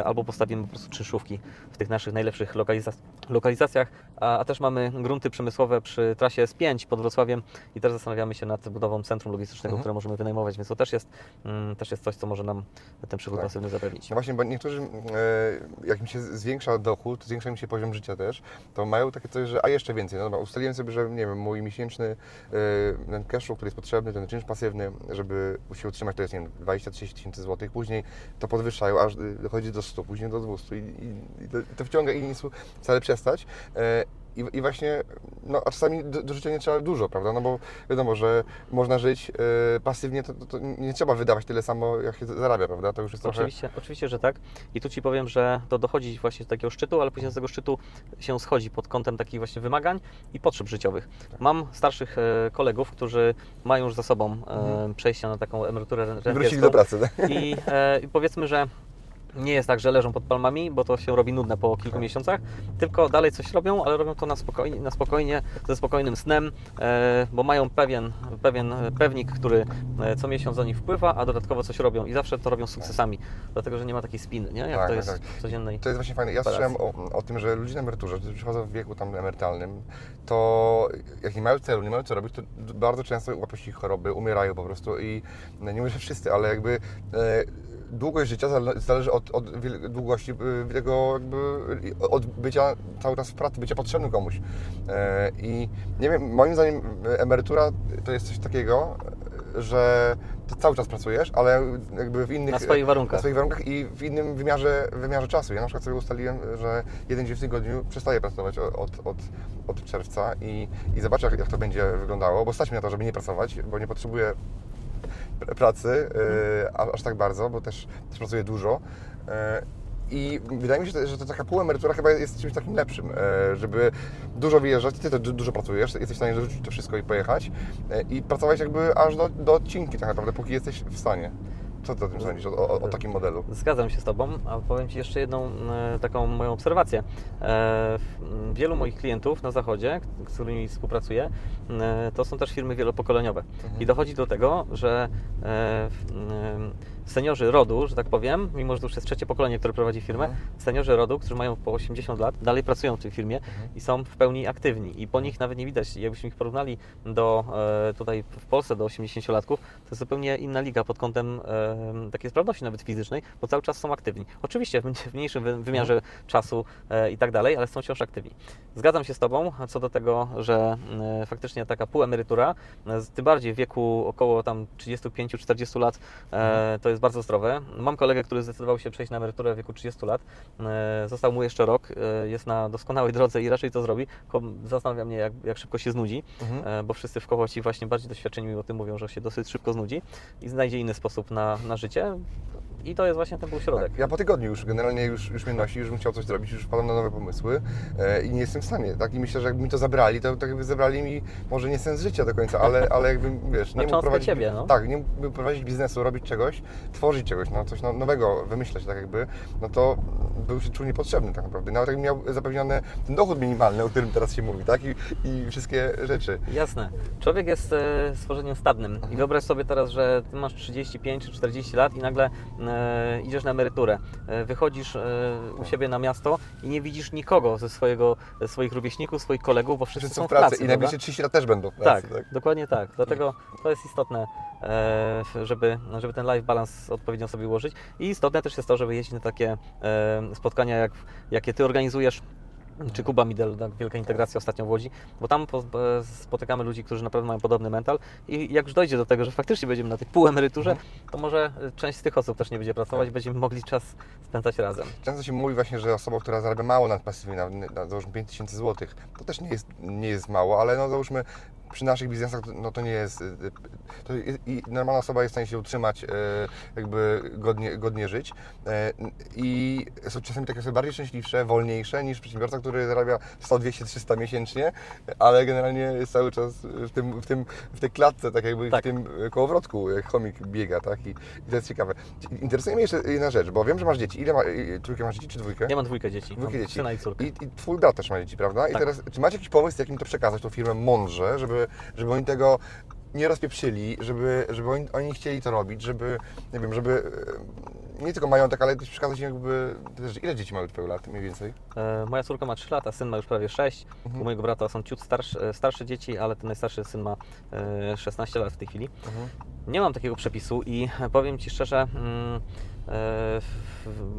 [SPEAKER 1] albo postawimy prowadzimy po prostu czynszówki w tych naszych najlepszych lokalizac- lokalizacjach, a, a też mamy grunty przemysłowe przy trasie S5 pod Wrocławiem i też zastanawiamy się nad budową centrum logistycznego,
[SPEAKER 2] Mhm.
[SPEAKER 1] które możemy wynajmować, więc to też jest, mm, też jest coś, co może nam ten przychód
[SPEAKER 2] Tak.
[SPEAKER 1] pasywny zapewnić.
[SPEAKER 2] No właśnie, bo niektórzy, e, jak im się zwiększa dochód, zwiększa im się poziom życia też, to mają takie coś, że a jeszcze więcej. No dobra, ustaliłem sobie, że nie wiem, mój miesięczny e, ten który jest potrzebny, ten czynsz pasywny, żeby się utrzymać, to jest nie wiem, 20-30 tysięcy złotych. Później to podwyższają, aż y, dochodzi do 100, później do 200 i, i, i to, wciąga i nie wcale przestać. E, i, I właśnie, no a czasami do, do życia nie trzeba dużo, prawda? No bo wiadomo, że można żyć e, pasywnie, to, to, to nie trzeba wydawać tyle samo, jak się zarabia, prawda? To już jest trochę...
[SPEAKER 1] Oczywiście, oczywiście, że tak. I tu Ci powiem, że to dochodzi właśnie do takiego szczytu, ale później z tego szczytu się schodzi pod kątem takich właśnie wymagań i potrzeb życiowych.
[SPEAKER 2] Tak.
[SPEAKER 1] Mam starszych e, kolegów, którzy mają już za sobą e,
[SPEAKER 2] Mhm.
[SPEAKER 1] przejście na taką emeryturę
[SPEAKER 2] Wrócili
[SPEAKER 1] rentierską.
[SPEAKER 2] do pracy, tak?
[SPEAKER 1] I, e, I powiedzmy, że nie jest tak, że leżą pod palmami, bo to się robi nudne po kilku
[SPEAKER 2] Tak.
[SPEAKER 1] miesiącach, tylko dalej coś robią, ale robią to na spokojnie, na spokojnie ze spokojnym snem, e, bo mają pewien, pewien pewnik, który e, co miesiąc do nich wpływa, a dodatkowo coś robią i zawsze to robią z sukcesami, dlatego że nie ma takiej spiny, nie? jak
[SPEAKER 2] Tak,
[SPEAKER 1] to
[SPEAKER 2] tak,
[SPEAKER 1] jest
[SPEAKER 2] tak.
[SPEAKER 1] w codziennej.
[SPEAKER 2] To jest właśnie fajne. Ja
[SPEAKER 1] operacji.
[SPEAKER 2] słyszałem o, o tym, że ludzie na emeryturze, którzy przychodzą w wieku tam emerytalnym, to jak nie mają celu, nie mają co robić, to bardzo często łapią się choroby, umierają po prostu i no, nie mówię, że wszyscy, ale jakby e, długość życia zale- zależy od, od długości tego jakby od bycia cały czas w pracy, bycia potrzebnym komuś. E, I nie wiem, moim zdaniem e, emerytura to jest coś takiego, że ty cały czas pracujesz, ale jakby w innych...
[SPEAKER 1] Na swoich warunkach.
[SPEAKER 2] Na swoich warunkach i w innym wymiarze, wymiarze czasu. Ja na przykład sobie ustaliłem, że jeden dzień w tygodniu przestaję pracować od, od, od, czerwca i, i zobaczę, jak, jak to będzie wyglądało, bo stać mi na to, żeby nie pracować, bo nie potrzebuję pracy a- aż tak bardzo, bo też, też pracuję dużo. Yy, I wydaje mi się, że to taka półemerytura chyba jest czymś takim lepszym, e, żeby dużo wyjeżdżać, ty też du- dużo pracujesz, jesteś w stanie dorzucić to wszystko i pojechać i pracować jakby aż do, do odcinki tak naprawdę, póki jesteś w stanie. Co ty o tym sądzisz, o, o, o takim modelu?
[SPEAKER 1] Zgadzam się z Tobą, a powiem Ci jeszcze jedną e, taką moją obserwację. E, wielu moich klientów na zachodzie, z którymi współpracuję, e, to są też firmy wielopokoleniowe. I dochodzi do tego, że seniorzy rodu, że tak powiem, mimo że to już jest trzecie pokolenie, które prowadzi firmę,
[SPEAKER 2] Mhm.
[SPEAKER 1] seniorzy rodu, którzy mają po 80 lat, dalej pracują w tej firmie i są w pełni aktywni. I po nich nawet nie widać, jakbyśmy ich porównali do e, tutaj w Polsce do 80-latków, to jest zupełnie inna liga pod kątem e, takiej sprawności nawet fizycznej, bo cały czas są aktywni. Oczywiście w w mniejszym wy- wymiarze czasu e, i tak dalej, ale są wciąż aktywni. Zgadzam się z Tobą co do tego, że faktycznie taka półemerytura, e, z- tym bardziej w wieku około tam 35-40 lat, e, to jest bardzo zdrowe. Mam kolegę, który zdecydował się przejść na emeryturę w wieku 30 lat. E, Został mu jeszcze rok, e, jest na doskonałej drodze i raczej to zrobi. Zastanawia mnie, jak, jak szybko się znudzi,
[SPEAKER 2] Mhm.
[SPEAKER 1] e, bo wszyscy w koło ci właśnie bardziej doświadczeni mi o tym mówią, że się dosyć szybko znudzi i znajdzie inny sposób na, na życie. I to jest właśnie ten półśrodek.
[SPEAKER 2] Tak, ja po tygodniu już generalnie już, już mnie nosi, już bym chciał coś zrobić, już wpadam na nowe pomysły e, i nie jestem w stanie, tak? I myślę, że jakby mi to zabrali, to tak jakby zabrali mi może nie sens życia do końca, ale, ale jakbym, wiesz, nie mógł prowadzić...
[SPEAKER 1] ciebie, no.
[SPEAKER 2] Tak, nie mógłbym prowadzić biznesu, robić czegoś, tworzyć czegoś, no coś no, nowego, wymyślać tak jakby, no to był się czuł niepotrzebny tak naprawdę. Nawet jakbym miał zapewniony ten dochód minimalny, o którym teraz się mówi, tak? I, i wszystkie rzeczy.
[SPEAKER 1] Jasne. Człowiek jest e, stworzeniem stadnym
[SPEAKER 2] Mhm.
[SPEAKER 1] i wyobraź sobie teraz, że ty masz 35 czy 40 lat i nagle idziesz na emeryturę. E, wychodzisz e, u siebie na miasto i nie widzisz nikogo ze swojego, ze swoich rówieśników, swoich kolegów, bo wszyscy
[SPEAKER 2] Wszyscy
[SPEAKER 1] są
[SPEAKER 2] w pracy
[SPEAKER 1] pracy.
[SPEAKER 2] i najbliższe 30 lat też będą w
[SPEAKER 1] Tak,
[SPEAKER 2] pracy,
[SPEAKER 1] dokładnie tak. Dlatego to jest istotne, e, żeby, żeby ten life balance odpowiednio sobie ułożyć. I istotne też jest to, żeby jeździć na takie e, spotkania, jak, jakie Ty organizujesz. Czy Kuba Midel, tak, wielka integracja ostatnio w Łodzi, bo tam e, spotykamy ludzi, którzy naprawdę mają podobny mental. I jak już dojdzie do tego, że faktycznie będziemy na tej półemeryturze, to może część z tych osób też nie będzie pracować, będziemy mogli czas spędzać razem.
[SPEAKER 2] Często się mówi właśnie, że osoba, która zarabia mało nad pasywnie, na, na załóżmy 5000 zł, to też nie jest, nie jest mało, ale no załóżmy przy naszych biznesach no to nie jest, y, y, to jest, i normalna osoba jest w stanie się utrzymać, y, jakby godnie, godnie żyć i są czasami takie osoby bardziej szczęśliwsze, wolniejsze niż przedsiębiorca, który zarabia 100, 200, 300 miesięcznie, ale generalnie jest cały czas w, tym, w, tym, w tej klatce, tak jakby
[SPEAKER 1] Tak.
[SPEAKER 2] w tym kołowrotku, jak chomik biega, tak? I, I to jest ciekawe. Interesuje mnie jeszcze jedna rzecz, bo wiem, że masz dzieci. Ile ma, trójkę masz dzieci, czy dwójkę?
[SPEAKER 1] Ja mam dwójkę dzieci,
[SPEAKER 2] Dwójkę dzieci.
[SPEAKER 1] syna i córkę.
[SPEAKER 2] I, I twój brat też ma dzieci, prawda? I
[SPEAKER 1] Tak.
[SPEAKER 2] teraz, czy macie jakiś pomysł, jak im to przekazać, tą firmę mądrze, żeby, żeby oni tego nie rozpieprzyli, żeby, żeby oni, oni chcieli to robić, żeby, nie wiem, żeby nie tylko majątek, ale też przekazać im jakby, też ile dzieci mają twoje lat mniej więcej?
[SPEAKER 1] E, Moja córka ma 3 lata, syn ma już prawie 6.
[SPEAKER 2] Mhm.
[SPEAKER 1] U mojego brata są ciut starsze, starsze dzieci, ale ten najstarszy syn ma e, 16 lat w tej chwili. Nie mam takiego przepisu i powiem Ci szczerze, mm, e,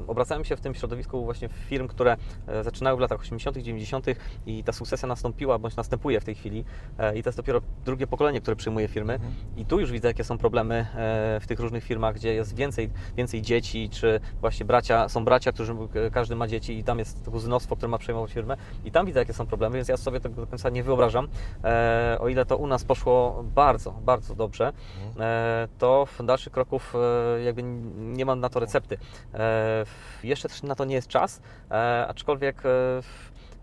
[SPEAKER 1] obracałem się w tym środowisku właśnie firm, które e, zaczynały w latach 80., 90. i ta sukcesja nastąpiła bądź następuje w tej chwili. E, I to jest dopiero drugie pokolenie, które przyjmuje firmy. I tu już widzę, jakie są problemy e, w tych różnych firmach, gdzie jest więcej, więcej dzieci, czy właśnie bracia, są bracia, którzy e, każdy ma dzieci i tam jest kuzynostwo, które ma przejmować firmę. I tam widzę, jakie są problemy, więc ja sobie tego do końca nie wyobrażam. E, o ile to u nas poszło bardzo, bardzo dobrze, e, to w dalszych kroków e, jakby nie mam na to recepty. E, jeszcze też na to nie jest czas, e, aczkolwiek e,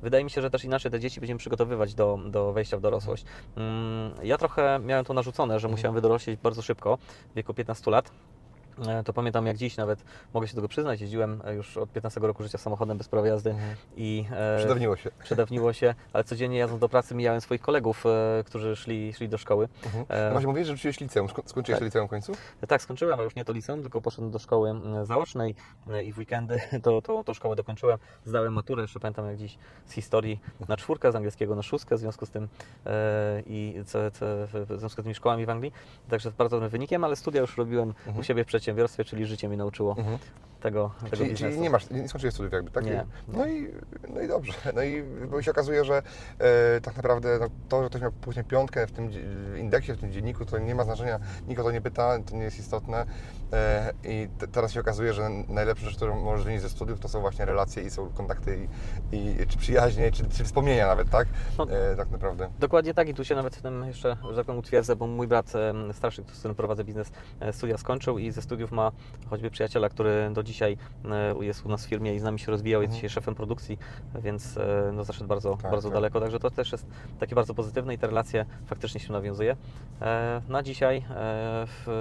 [SPEAKER 1] wydaje mi się, że też inaczej te dzieci będziemy przygotowywać do, do wejścia w dorosłość. Mm, Ja trochę miałem to narzucone, że musiałem wydorośleć bardzo szybko, w wieku 15 lat. E, To pamiętam jak dziś nawet, mogę się tego przyznać, jeździłem e, już od 15 roku życia samochodem bez prawa jazdy i e,
[SPEAKER 2] Przydawniło się.
[SPEAKER 1] przedawniło się, ale codziennie jadąc do pracy mijałem swoich kolegów, e, którzy szli, szli do szkoły.
[SPEAKER 2] Mhm.
[SPEAKER 1] E,
[SPEAKER 2] No właśnie mówiłeś, że rzuciłeś liceum. Sko- Skończyłeś
[SPEAKER 1] Tak.
[SPEAKER 2] liceum w końcu?
[SPEAKER 1] tak, skończyłem, ale już nie to liceum, tylko poszedłem do szkoły zaocznej e, i w weekendy to, to, to szkołę dokończyłem. Zdałem maturę, jeszcze pamiętam jak dziś z historii na czwórkę, z angielskiego na szóstkę, w związku z tym e, i co, co, w związku z tymi szkołami w Anglii. Także z bardzo dobrym wynikiem, ale studia już robiłem u siebie w przedsiębiorstwie, czyli życie mnie nauczyło
[SPEAKER 2] Mhm.
[SPEAKER 1] tego, tego
[SPEAKER 2] Czyli, czyli nie masz, nie skończyłeś studiów jakby, tak?
[SPEAKER 1] Nie.
[SPEAKER 2] No i, no i dobrze. No i bo się okazuje, że e, tak naprawdę no, to, że ktoś miał później piątkę w tym dzie- indeksie, w tym dzienniku, to nie ma znaczenia, nikt o to nie pyta, to nie jest istotne. E, I te, teraz się okazuje, że najlepsza rzecz, którą możesz wynieść ze studiów, to są właśnie relacje i są kontakty i, i czy przyjaźnie, czy, czy wspomnienia nawet, tak?
[SPEAKER 1] No.
[SPEAKER 2] E, tak naprawdę.
[SPEAKER 1] Dokładnie tak i tu się nawet w tym jeszcze, że tak powiem, utwierdzę, bo mój brat starszy, z którym prowadzę biznes, e, studia skończył i ze studiów ma choćby przyjaciela, który do dzisiaj e, jest u nas w firmie i z nami się rozwijał, jest dzisiaj szefem produkcji, więc e, no, zaszedł bardzo,
[SPEAKER 2] Tak,
[SPEAKER 1] bardzo
[SPEAKER 2] tak.
[SPEAKER 1] daleko, także to też jest takie bardzo pozytywne i te relacje faktycznie się nawiązuje. E, Na dzisiaj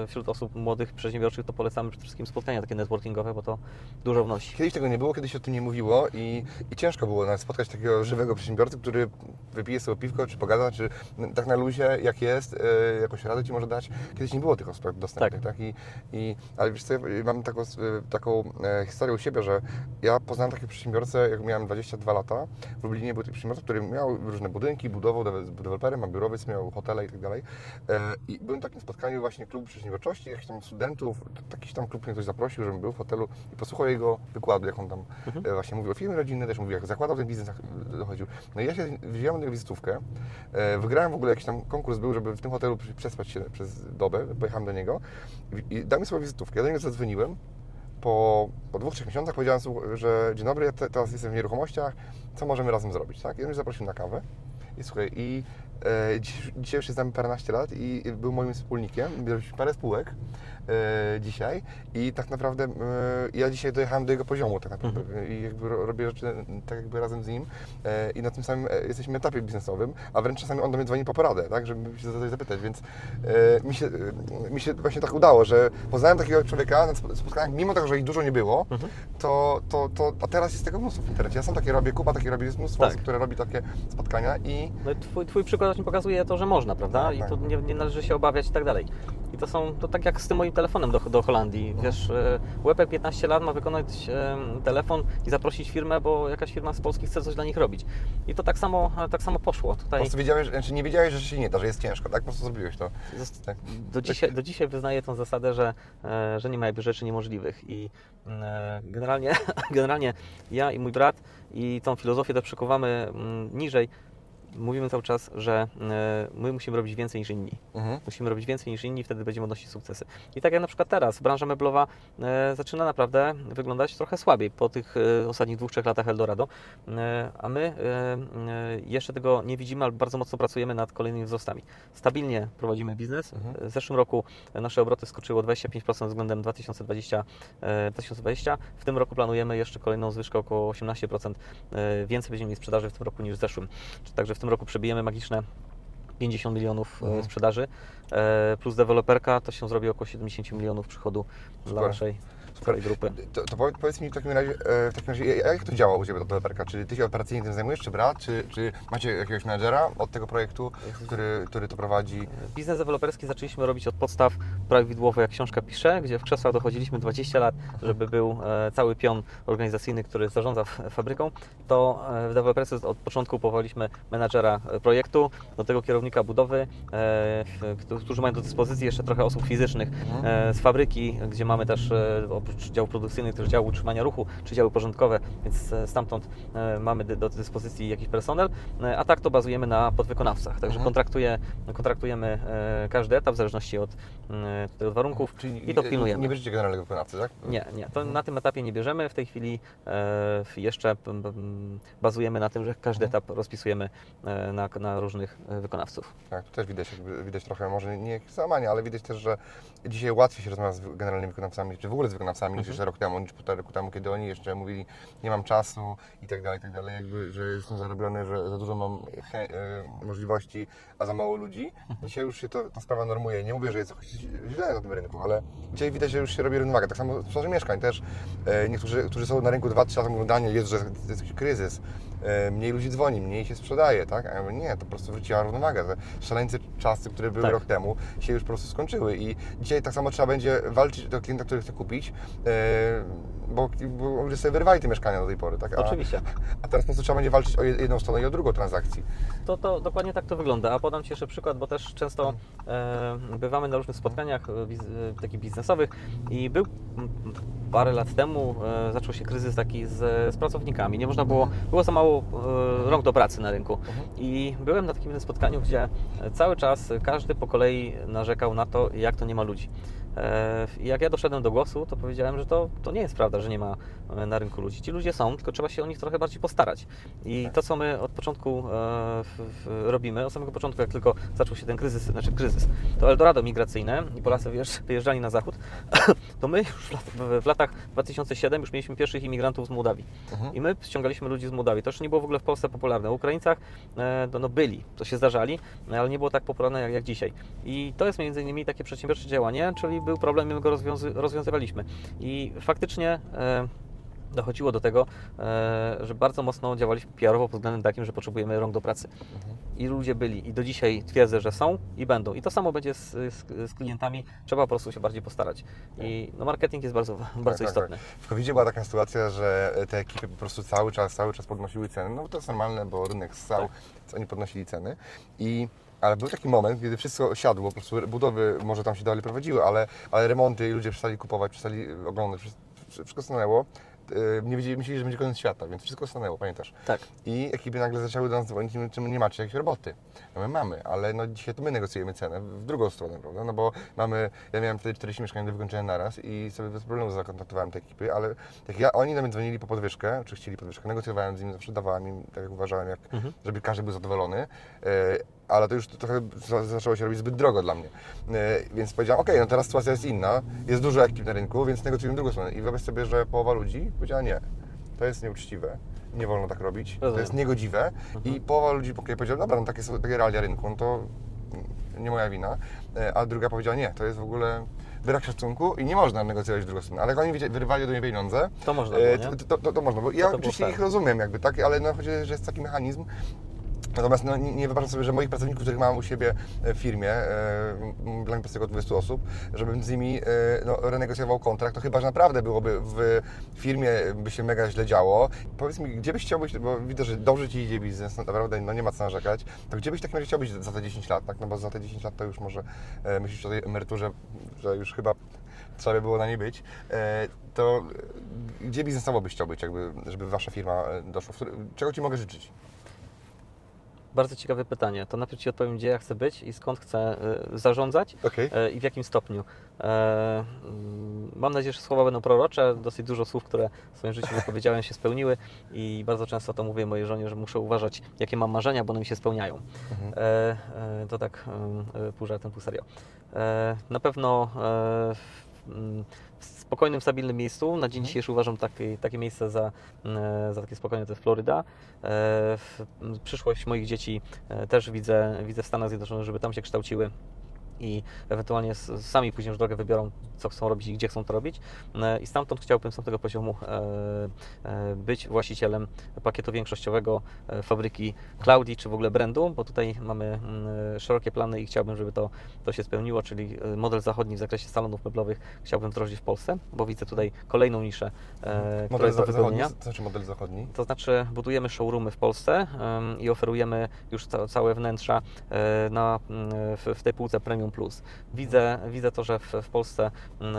[SPEAKER 1] wśród osób młodych, przedsiębiorczych to polecamy przede wszystkim spotkania takie networkingowe, bo to dużo wnosi.
[SPEAKER 2] Kiedyś tego nie było, kiedyś się o tym nie mówiło i, i ciężko było nawet spotkać takiego żywego przedsiębiorcę, który wypije sobie piwko, czy pogada, czy tak na luzie, jak jest, jakąś radę Ci może dać. Kiedyś nie było tych osób dostępnych, tak? I, i, ale wiesz co, mam taką, e, taką e, historię u siebie, że ja poznałem takiego przedsiębiorcę, jak miałem 22 lata. W Lublinie był taki przedsiębiorca, który miał różne budynki, budował, dewe- deweloperem, ma biurowiec, miał hotele i tak dalej. E, I byłem na takim spotkaniu właśnie klubu przedsiębiorczości, jakichś tam studentów, jakiś tam klub mnie ktoś zaprosił, żebym był w hotelu i posłuchał jego wykładu, jak on tam e, właśnie mówił o firmie rodzinnej, też mówił, jak zakładał ten biznes, jak dochodził. No i ja się wziąłem na wizytówkę, wygrałem w ogóle jakiś tam konkurs był, żeby w tym hotelu przespać się przez dobę, pojechałem do niego i, dał mi swoją wizytówkę. Ja do niego zadzwoniłem, po, po dwóch, trzech miesiącach powiedziałem, że dzień dobry, ja te, teraz jestem w nieruchomościach, co możemy razem zrobić, tak? I on mnie zaprosił na kawę i słuchaj, i e, dzisiaj już jest z nami paręnaście lat i był moim wspólnikiem, mieliśmy parę spółek dzisiaj i tak naprawdę e, ja dzisiaj dojechałem do jego poziomu tak naprawdę i jakby ro, robię rzeczy tak jakby razem z nim e, i na tym samym e, jesteśmy etapie biznesowym, a wręcz czasami on do mnie dzwoni po poradę, tak, żeby się za coś zapytać, więc e, mi, się, e, mi się właśnie tak udało, że poznałem takiego człowieka na sp- spotkaniach, mimo tego, że ich dużo nie było, to, to, to, a teraz jest tego mnóstwo w internecie. Ja sam takie robię, Kuba takie robi, jest mnóstwo
[SPEAKER 1] Tak.
[SPEAKER 2] osób, które robi takie spotkania i
[SPEAKER 1] No i twój, twój przykład właśnie pokazuje to, że można, prawda?
[SPEAKER 2] Tak,
[SPEAKER 1] I
[SPEAKER 2] tak.
[SPEAKER 1] to nie, nie należy się obawiać i tak dalej. I to są, to tak jak z tym moim telefonem do, do Holandii.
[SPEAKER 2] No.
[SPEAKER 1] Wiesz, e, Łepek 15 lat ma wykonać e, telefon i zaprosić firmę, bo jakaś firma z Polski chce coś dla nich robić. I to tak samo, tak samo poszło.
[SPEAKER 2] po
[SPEAKER 1] Tutaj
[SPEAKER 2] prostu wiedziałeś, znaczy nie wiedziałeś, że się nie da, że jest ciężko, tak? Po prostu zrobiłeś to. Tak.
[SPEAKER 1] do, dzisiaj, do dzisiaj wyznaję tą zasadę, że, e, że nie ma jakby rzeczy niemożliwych. I e, generalnie, generalnie ja i mój brat i tą filozofię to przekuwamy mm, niżej. Mówimy cały czas, że e, my musimy robić więcej niż inni.
[SPEAKER 2] Mhm.
[SPEAKER 1] Musimy robić więcej niż inni, wtedy będziemy odnosić sukcesy. I tak jak na przykład teraz, branża meblowa e, zaczyna naprawdę wyglądać trochę słabiej po tych e, ostatnich dwóch, trzech latach Eldorado, a my jeszcze tego nie widzimy, ale bardzo mocno pracujemy nad kolejnymi wzrostami. Stabilnie prowadzimy biznes.
[SPEAKER 2] Mhm.
[SPEAKER 1] W zeszłym roku nasze obroty skoczyły o 25% względem 2020, e, 2020. W tym roku planujemy jeszcze kolejną zwyżkę około 18%. E, Więcej będziemy mieli sprzedaży w tym roku niż w zeszłym. Także w tym roku przebijemy magiczne 50 milionów e,
[SPEAKER 2] Mhm.
[SPEAKER 1] sprzedaży, e, plus deweloperka to się zrobi około 70 milionów przychodu dla
[SPEAKER 2] Super.
[SPEAKER 1] naszej całej grupy.
[SPEAKER 2] To, to powiedz- powiedz mi w takim razie, e, w takim razie jak to działa u Ciebie deweloperka? Czy Ty się operacyjnie tym zajmujesz, czy brat? Czy, czy macie jakiegoś menedżera od tego projektu, który, który to prowadzi?
[SPEAKER 1] Biznes deweloperski zaczęliśmy robić od podstaw prawidłowo, jak książka pisze, gdzie w krzesłach dochodziliśmy 20 lat, żeby był e, cały pion organizacyjny, który zarządza fabryką. To e, w deweloperce od początku powołaliśmy menadżera e, projektu, do tego kierownika budowy, którzy mają do dyspozycji jeszcze trochę osób fizycznych e, z fabryki, gdzie mamy też oprócz działu produkcyjnych też dział utrzymania ruchu, czy działy porządkowe, więc stamtąd mamy do dyspozycji jakiś personel, a tak to bazujemy na podwykonawcach. Także
[SPEAKER 2] Mhm.
[SPEAKER 1] kontraktuje, kontraktujemy każdy etap w zależności od, od warunków i to pilnujemy.
[SPEAKER 2] Nie bierzecie generalnego wykonawcy, tak?
[SPEAKER 1] Nie, nie, to na tym etapie nie bierzemy. W tej chwili e, jeszcze bazujemy na tym, że każdy
[SPEAKER 2] Mhm.
[SPEAKER 1] etap rozpisujemy e, na, na różnych e, wykonawców.
[SPEAKER 2] Tak, tu też widać, widać trochę, może nie załamanie, ale widać też, że dzisiaj łatwiej się rozmawia z generalnymi wykonawcami, czy w ogóle z wykonawcami niż
[SPEAKER 1] Mhm.
[SPEAKER 2] jeszcze rok temu, niż półtora roku temu, kiedy oni jeszcze mówili, nie mam czasu i tak dalej, i tak dalej, jakby, że jestem zarobiony, że za dużo mam możliwości, a za mało ludzi.
[SPEAKER 1] Mhm.
[SPEAKER 2] Dzisiaj już się to, ta sprawa normuje. Nie mówię, że jest źle na tym rynku, ale dzisiaj widać, że już się robi równowaga. Tak samo w sprzedaży mieszkań też. E, niektórzy, którzy są na rynku 2-3 lata mówią, Daniel, jest, że jest jakiś kryzys. E, mniej ludzi dzwoni, mniej się sprzedaje, tak? A ja mówię, nie, to po prostu wróciła równowaga. Te szaleńce czasy, które były
[SPEAKER 1] Tak.
[SPEAKER 2] rok temu, się już po prostu skończyły i dzisiaj tak samo trzeba będzie walczyć do klienta, który chce kupić, e, bo, bo ludzie sobie wyrwali te mieszkania do tej pory, tak? A,
[SPEAKER 1] Oczywiście.
[SPEAKER 2] A teraz po prostu trzeba będzie walczyć o jed- jedną stronę i o drugą transakcji.
[SPEAKER 1] To, to dokładnie tak to wygląda. A podam Ci jeszcze przykład, bo też często e, bywamy na różnych spotkaniach e, biz, takich biznesowych i był parę lat temu e, zaczął się kryzys taki z, z pracownikami. Nie można było, było za mało e, rąk do pracy na rynku. I byłem na takim spotkaniu, gdzie cały czas każdy po kolei narzekał na to, jak to nie ma ludzi. E, I jak ja doszedłem do głosu, to powiedziałem, że to, to nie jest prawda, że nie ma na rynku ludzi. Ci ludzie są, tylko trzeba się o nich trochę bardziej postarać. I to, co my od początku e, robimy, od samego początku, jak tylko zaczął się ten kryzys, znaczy kryzys, to Eldorado migracyjne i Polacy wyjeżdż- wyjeżdżali na zachód, to my już w, lat, w, w latach 2007 już mieliśmy pierwszych imigrantów z Mołdawii. I my ściągaliśmy ludzi z Mołdawii. To jeszcze nie było w ogóle w Polsce popularne. O Ukraińcach no, no byli, to się zdarzali, ale nie było tak popularne jak, jak dzisiaj. I to jest między innymi takie przedsiębiorcze działanie, czyli był problem i my go rozwiązy, rozwiązywaliśmy. I faktycznie e, dochodziło do tego, e, że bardzo mocno działaliśmy PR-owo pod względem takim, że potrzebujemy rąk do pracy. I ludzie byli i do dzisiaj twierdzę, że są i będą. I to samo będzie z, z, z klientami. Trzeba po prostu się bardziej postarać. I no, marketing jest bardzo, bardzo
[SPEAKER 2] tak,
[SPEAKER 1] istotny.
[SPEAKER 2] W covid była taka sytuacja, że te ekipy po prostu cały czas, cały czas podnosiły ceny. No to jest normalne, bo rynek ssał,
[SPEAKER 1] Tak.
[SPEAKER 2] oni podnosili ceny. I, ale był taki moment, kiedy wszystko siadło, po prostu budowy może tam się dalej prowadziły, ale, ale remonty i ludzie przestali kupować, przestali oglądać, wszystko- stanęło. Yy, Nie wiedzieli, myśleli, że będzie koniec świata, więc wszystko stanęło, pamiętasz?
[SPEAKER 1] Tak.
[SPEAKER 2] I ekipy nagle zaczęły do nas dzwonić, czy nie macie jakiejś roboty. No my mamy, ale no dzisiaj to my negocjujemy cenę w drugą stronę, prawda? No bo mamy, ja miałem wtedy 40 mieszkań do wykończenia naraz i sobie bez problemu zakontaktowałem te ekipy, ale tak ja, oni na mnie dzwonili po podwyżkę, czy chcieli podwyżkę, negocjowałem z nimi, zawsze dawałem im, tak jak uważałem, jak, żeby każdy był zadowolony. Ale to już trochę za- zaczęło się robić zbyt drogo dla mnie. E, Więc powiedziałem, ok, no teraz sytuacja jest inna, jest dużo ekip na rynku, więc negocjujemy drugą stronę. I wyobraź sobie, że połowa ludzi powiedziała nie, to jest nieuczciwe, nie wolno tak robić, to jest niegodziwe. I połowa ludzi powiedziała, dobra, no takie są takie realia rynku, no to nie moja wina. E, A druga powiedziała, nie, to jest w ogóle brak szacunku i nie można negocjować w drugą stronę. Ale jak oni wyrywali ode mnie pieniądze,
[SPEAKER 1] To można
[SPEAKER 2] e,
[SPEAKER 1] było,
[SPEAKER 2] to, to, to, to można. Bo ja oczywiście ich rozumiem jakby, tak? Ale no, chodzi, że jest taki mechanizm, Natomiast no, nie, wyobrażam sobie, że moich pracowników, których mam u siebie e, w firmie, e, dla mnie jest tylko 20 osób, żebym z nimi e, no, renegocjował kontrakt, to chyba, że naprawdę byłoby w firmie by się mega źle działo. Powiedz mi, gdzie byś chciał być, bo widzę, że dobrze Ci idzie biznes, no, naprawdę no, nie ma co narzekać, to gdzie byś w takim chciał być za te 10 lat, tak? No bo za te 10 lat to już może myślisz o tej emeryturze, że już chyba trzeba by było na niej być, to gdzie biznesowo byś chciał być, jakby, żeby Wasza firma doszła? Czego Ci mogę życzyć?
[SPEAKER 1] Bardzo ciekawe pytanie. To najpierw Ci odpowiem, gdzie ja chcę być i skąd chcę y, zarządzać e, i w jakim stopniu. E, mm, Mam nadzieję, że słowa będą prorocze. Dosyć dużo słów, które w swoim życiu wypowiedziałem, się spełniły i bardzo często to mówię mojej żonie, że muszę uważać, jakie mam marzenia, bo one mi się spełniają. E, e, To tak e, pół żartem, pół serio. Na pewno mm, spokojnym, stabilnym miejscu. Na dzień dzisiejszy uważam takie, takie miejsce za, e, za takie spokojne, to jest Floryda. E, Przyszłość moich dzieci e, też widzę, widzę w Stanach Zjednoczonych, żeby tam się kształciły. I ewentualnie sami później już drogę wybiorą, co chcą robić i gdzie chcą to robić. E, I stamtąd chciałbym z tego poziomu e, e, być właścicielem pakietu większościowego e, fabryki Cloudi, czy w ogóle brandu, bo tutaj mamy mm, szerokie plany i chciałbym, żeby to, to się spełniło, czyli model zachodni w zakresie salonów meblowych chciałbym wdrożyć w Polsce, bo widzę tutaj kolejną niszę, która
[SPEAKER 2] Model
[SPEAKER 1] jest do wypełnienia.
[SPEAKER 2] to znaczy model zachodni?
[SPEAKER 1] To znaczy budujemy showroomy w Polsce i oferujemy już ca całe wnętrza na, mm, w, w tej półce Premium Plus. Widzę, widzę to, że w, w Polsce mm,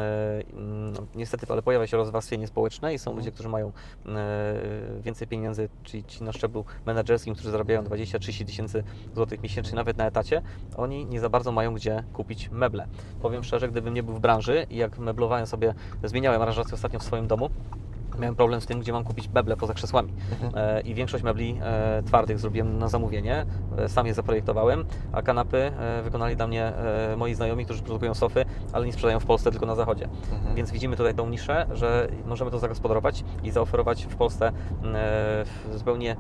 [SPEAKER 1] mm, niestety ale pojawia się rozwarstwienie społeczne i są ludzie, którzy mają e, więcej pieniędzy, czyli ci na szczeblu menedżerskim, którzy zarabiają 20-30 tysięcy złotych miesięcznie nawet na etacie, oni nie za bardzo mają gdzie kupić meble. Powiem szczerze, gdybym nie był w branży i jak meblowałem sobie, zmieniałem aranżację ostatnio w swoim domu, miałem problem z tym, gdzie mam kupić meble poza krzesłami. E, I większość mebli e, twardych zrobiłem na zamówienie, e, sam je zaprojektowałem, a kanapy wykonali dla mnie moi znajomi, którzy produkują sofy, ale nie sprzedają w Polsce, tylko na zachodzie.
[SPEAKER 2] Mhm.
[SPEAKER 1] Więc widzimy tutaj tą niszę, że możemy to zagospodarować i zaoferować w Polsce zupełnie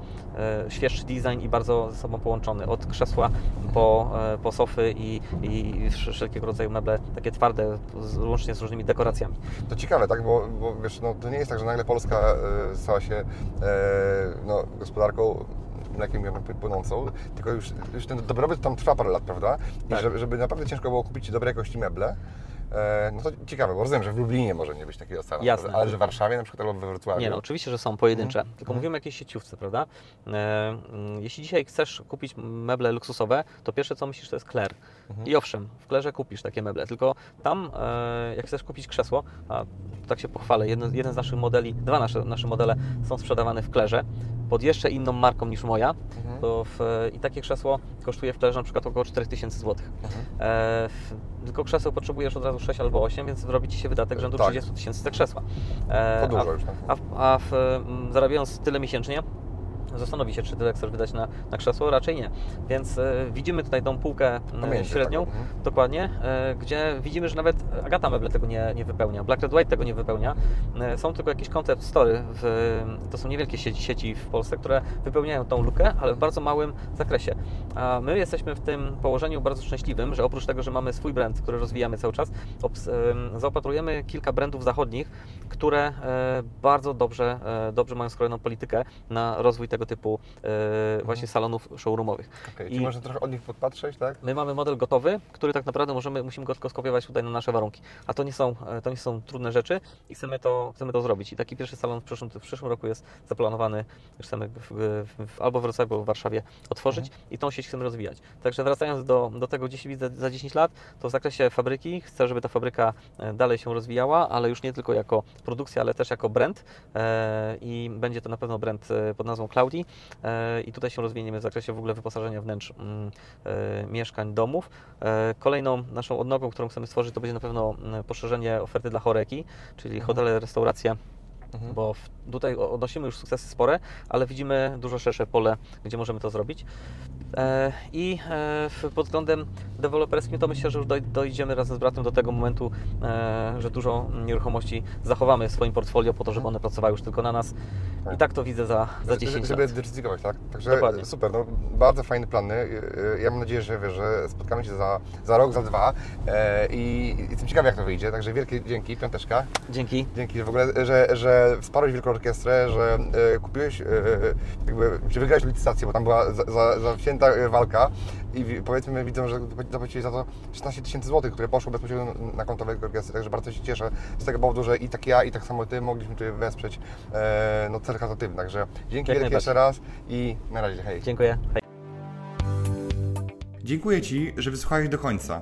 [SPEAKER 1] świeższy design i bardzo ze sobą połączony. Od krzesła po, po sofy i, i wszelkiego rodzaju meble, takie twarde, łącznie z różnymi dekoracjami.
[SPEAKER 2] To ciekawe, tak? Bo, bo wiesz, no, to nie jest tak, że nagle Polska e, stała się e, no, gospodarką mlekiem płynącą, tylko już, już ten dobrobyt tam trwa parę lat, prawda? I
[SPEAKER 1] Tak.
[SPEAKER 2] żeby, żeby naprawdę ciężko było kupić dobrej jakości meble, e, no to ciekawe, bo rozumiem, że w Lublinie może nie być takiego stanu,
[SPEAKER 1] Jasne.
[SPEAKER 2] ale że w Warszawie na przykład albo we Wrocławiu.
[SPEAKER 1] Nie, no oczywiście, że są pojedyncze,
[SPEAKER 2] Mhm.
[SPEAKER 1] tylko mówimy o jakiejś sieciówce, prawda? E, mm, jeśli dzisiaj chcesz kupić meble luksusowe, to pierwsze co myślisz to jest Kler.
[SPEAKER 2] Mhm.
[SPEAKER 1] I owszem, w Klerze kupisz takie meble, tylko tam e, jak chcesz kupić krzesło, a tak się pochwalę, jeden, jeden z naszych modeli, dwa nasze, nasze modele są sprzedawane w Klerze pod jeszcze inną marką niż moja,
[SPEAKER 2] Mhm.
[SPEAKER 1] to w, i takie krzesło kosztuje w Klerze na przykład około 4000 zł.
[SPEAKER 2] Mhm.
[SPEAKER 1] E, w, tylko krzeseł potrzebujesz od razu 6 albo 8, więc zrobi Ci się wydatek rzędu
[SPEAKER 2] Tak.
[SPEAKER 1] 30 tysięcy za krzesła. E,
[SPEAKER 2] To dużo
[SPEAKER 1] a,
[SPEAKER 2] już. Tak?
[SPEAKER 1] a, a w, zarabiając tyle miesięcznie, zastanowi się, czy tyle chcesz wydać na, na krzesło, raczej nie. Więc e, widzimy tutaj tą półkę e,
[SPEAKER 2] Pomiędzy
[SPEAKER 1] średnią,
[SPEAKER 2] mhm.
[SPEAKER 1] dokładnie, e, gdzie widzimy, że nawet Agata Meble tego nie, nie wypełnia, Black Red White tego nie wypełnia. E, są tylko jakieś concept story, w, to są niewielkie sieci, sieci w Polsce, które wypełniają tą lukę, ale w bardzo małym zakresie. A my jesteśmy w tym położeniu bardzo szczęśliwym, że oprócz tego, że mamy swój brand, który rozwijamy cały czas, obs- em, zaopatrujemy kilka brandów zachodnich, które e, bardzo dobrze, e, dobrze mają skrojoną politykę na rozwój tego typu e, właśnie salonów showroomowych.
[SPEAKER 2] Okej,
[SPEAKER 1] I-
[SPEAKER 2] Czyli można trochę od nich podpatrzeć, tak?
[SPEAKER 1] My mamy model gotowy, który tak naprawdę możemy, musimy go tylko skopiować tutaj na nasze warunki. A to nie są, e, to nie są trudne rzeczy i chcemy to, chcemy to zrobić. I taki pierwszy salon w przyszłym, w przyszłym roku jest zaplanowany, już chcemy w, w, albo w Wrocławiu, albo w Warszawie otworzyć i tą sieć chcemy rozwijać. Także wracając do, do tego, gdzie się widzę za 10 lat, to w zakresie fabryki chcę, żeby ta fabryka e, dalej się rozwijała, ale już nie tylko jako produkcja, ale też jako brand i będzie to na pewno brand pod nazwą Cloudy e, i tutaj się rozwiniemy w zakresie w ogóle wyposażenia wnętrz mm, e, mieszkań, domów. E, Kolejną naszą odnogą, którą chcemy stworzyć, to będzie na pewno mm, poszerzenie oferty dla choreki, czyli hotele, restauracje,
[SPEAKER 2] Mhm.
[SPEAKER 1] bo w, tutaj odnosimy już sukcesy spore, ale widzimy dużo szersze pole, gdzie możemy to zrobić. E, I e, pod względem deweloperskim to myślę, że już doj- dojdziemy razem z bratem do tego momentu, e, że dużo nieruchomości zachowamy w swoim portfolio po to, żeby one pracowały już tylko na nas.
[SPEAKER 2] Tak.
[SPEAKER 1] I tak to widzę za, za 10
[SPEAKER 2] żeby
[SPEAKER 1] lat.
[SPEAKER 2] dywersyfikować, tak? Także
[SPEAKER 1] Dokładnie.
[SPEAKER 2] super, no, bardzo fajne plany. Yy, Ja mam nadzieję, że, wiesz, że spotkamy się za, za rok, za dwa e, i jestem ciekawy, jak to wyjdzie. Także wielkie dzięki, piąteczka.
[SPEAKER 1] Dzięki.
[SPEAKER 2] Dzięki że w ogóle, że, że wsparłeś Wielką Orkiestrę, że e, kupiłeś, e, jakby, że wygrałeś licytację, bo tam była za, za, zawzięta e, walka i wi- powiedzmy widzą, że zapłacili za to 16 tysięcy złotych, które poszło bezpośrednio na konto Wielkiej Orkiestry, także bardzo się cieszę z tego powodu, że i tak ja, i tak samo Ty mogliśmy tutaj wesprzeć e, no, cel charytatywny. Także dzięki
[SPEAKER 1] Jak
[SPEAKER 2] wielkie jeszcze raz i na razie, hej.
[SPEAKER 1] Dziękuję. Hej.
[SPEAKER 4] Dziękuję Ci, że wysłuchałeś do końca.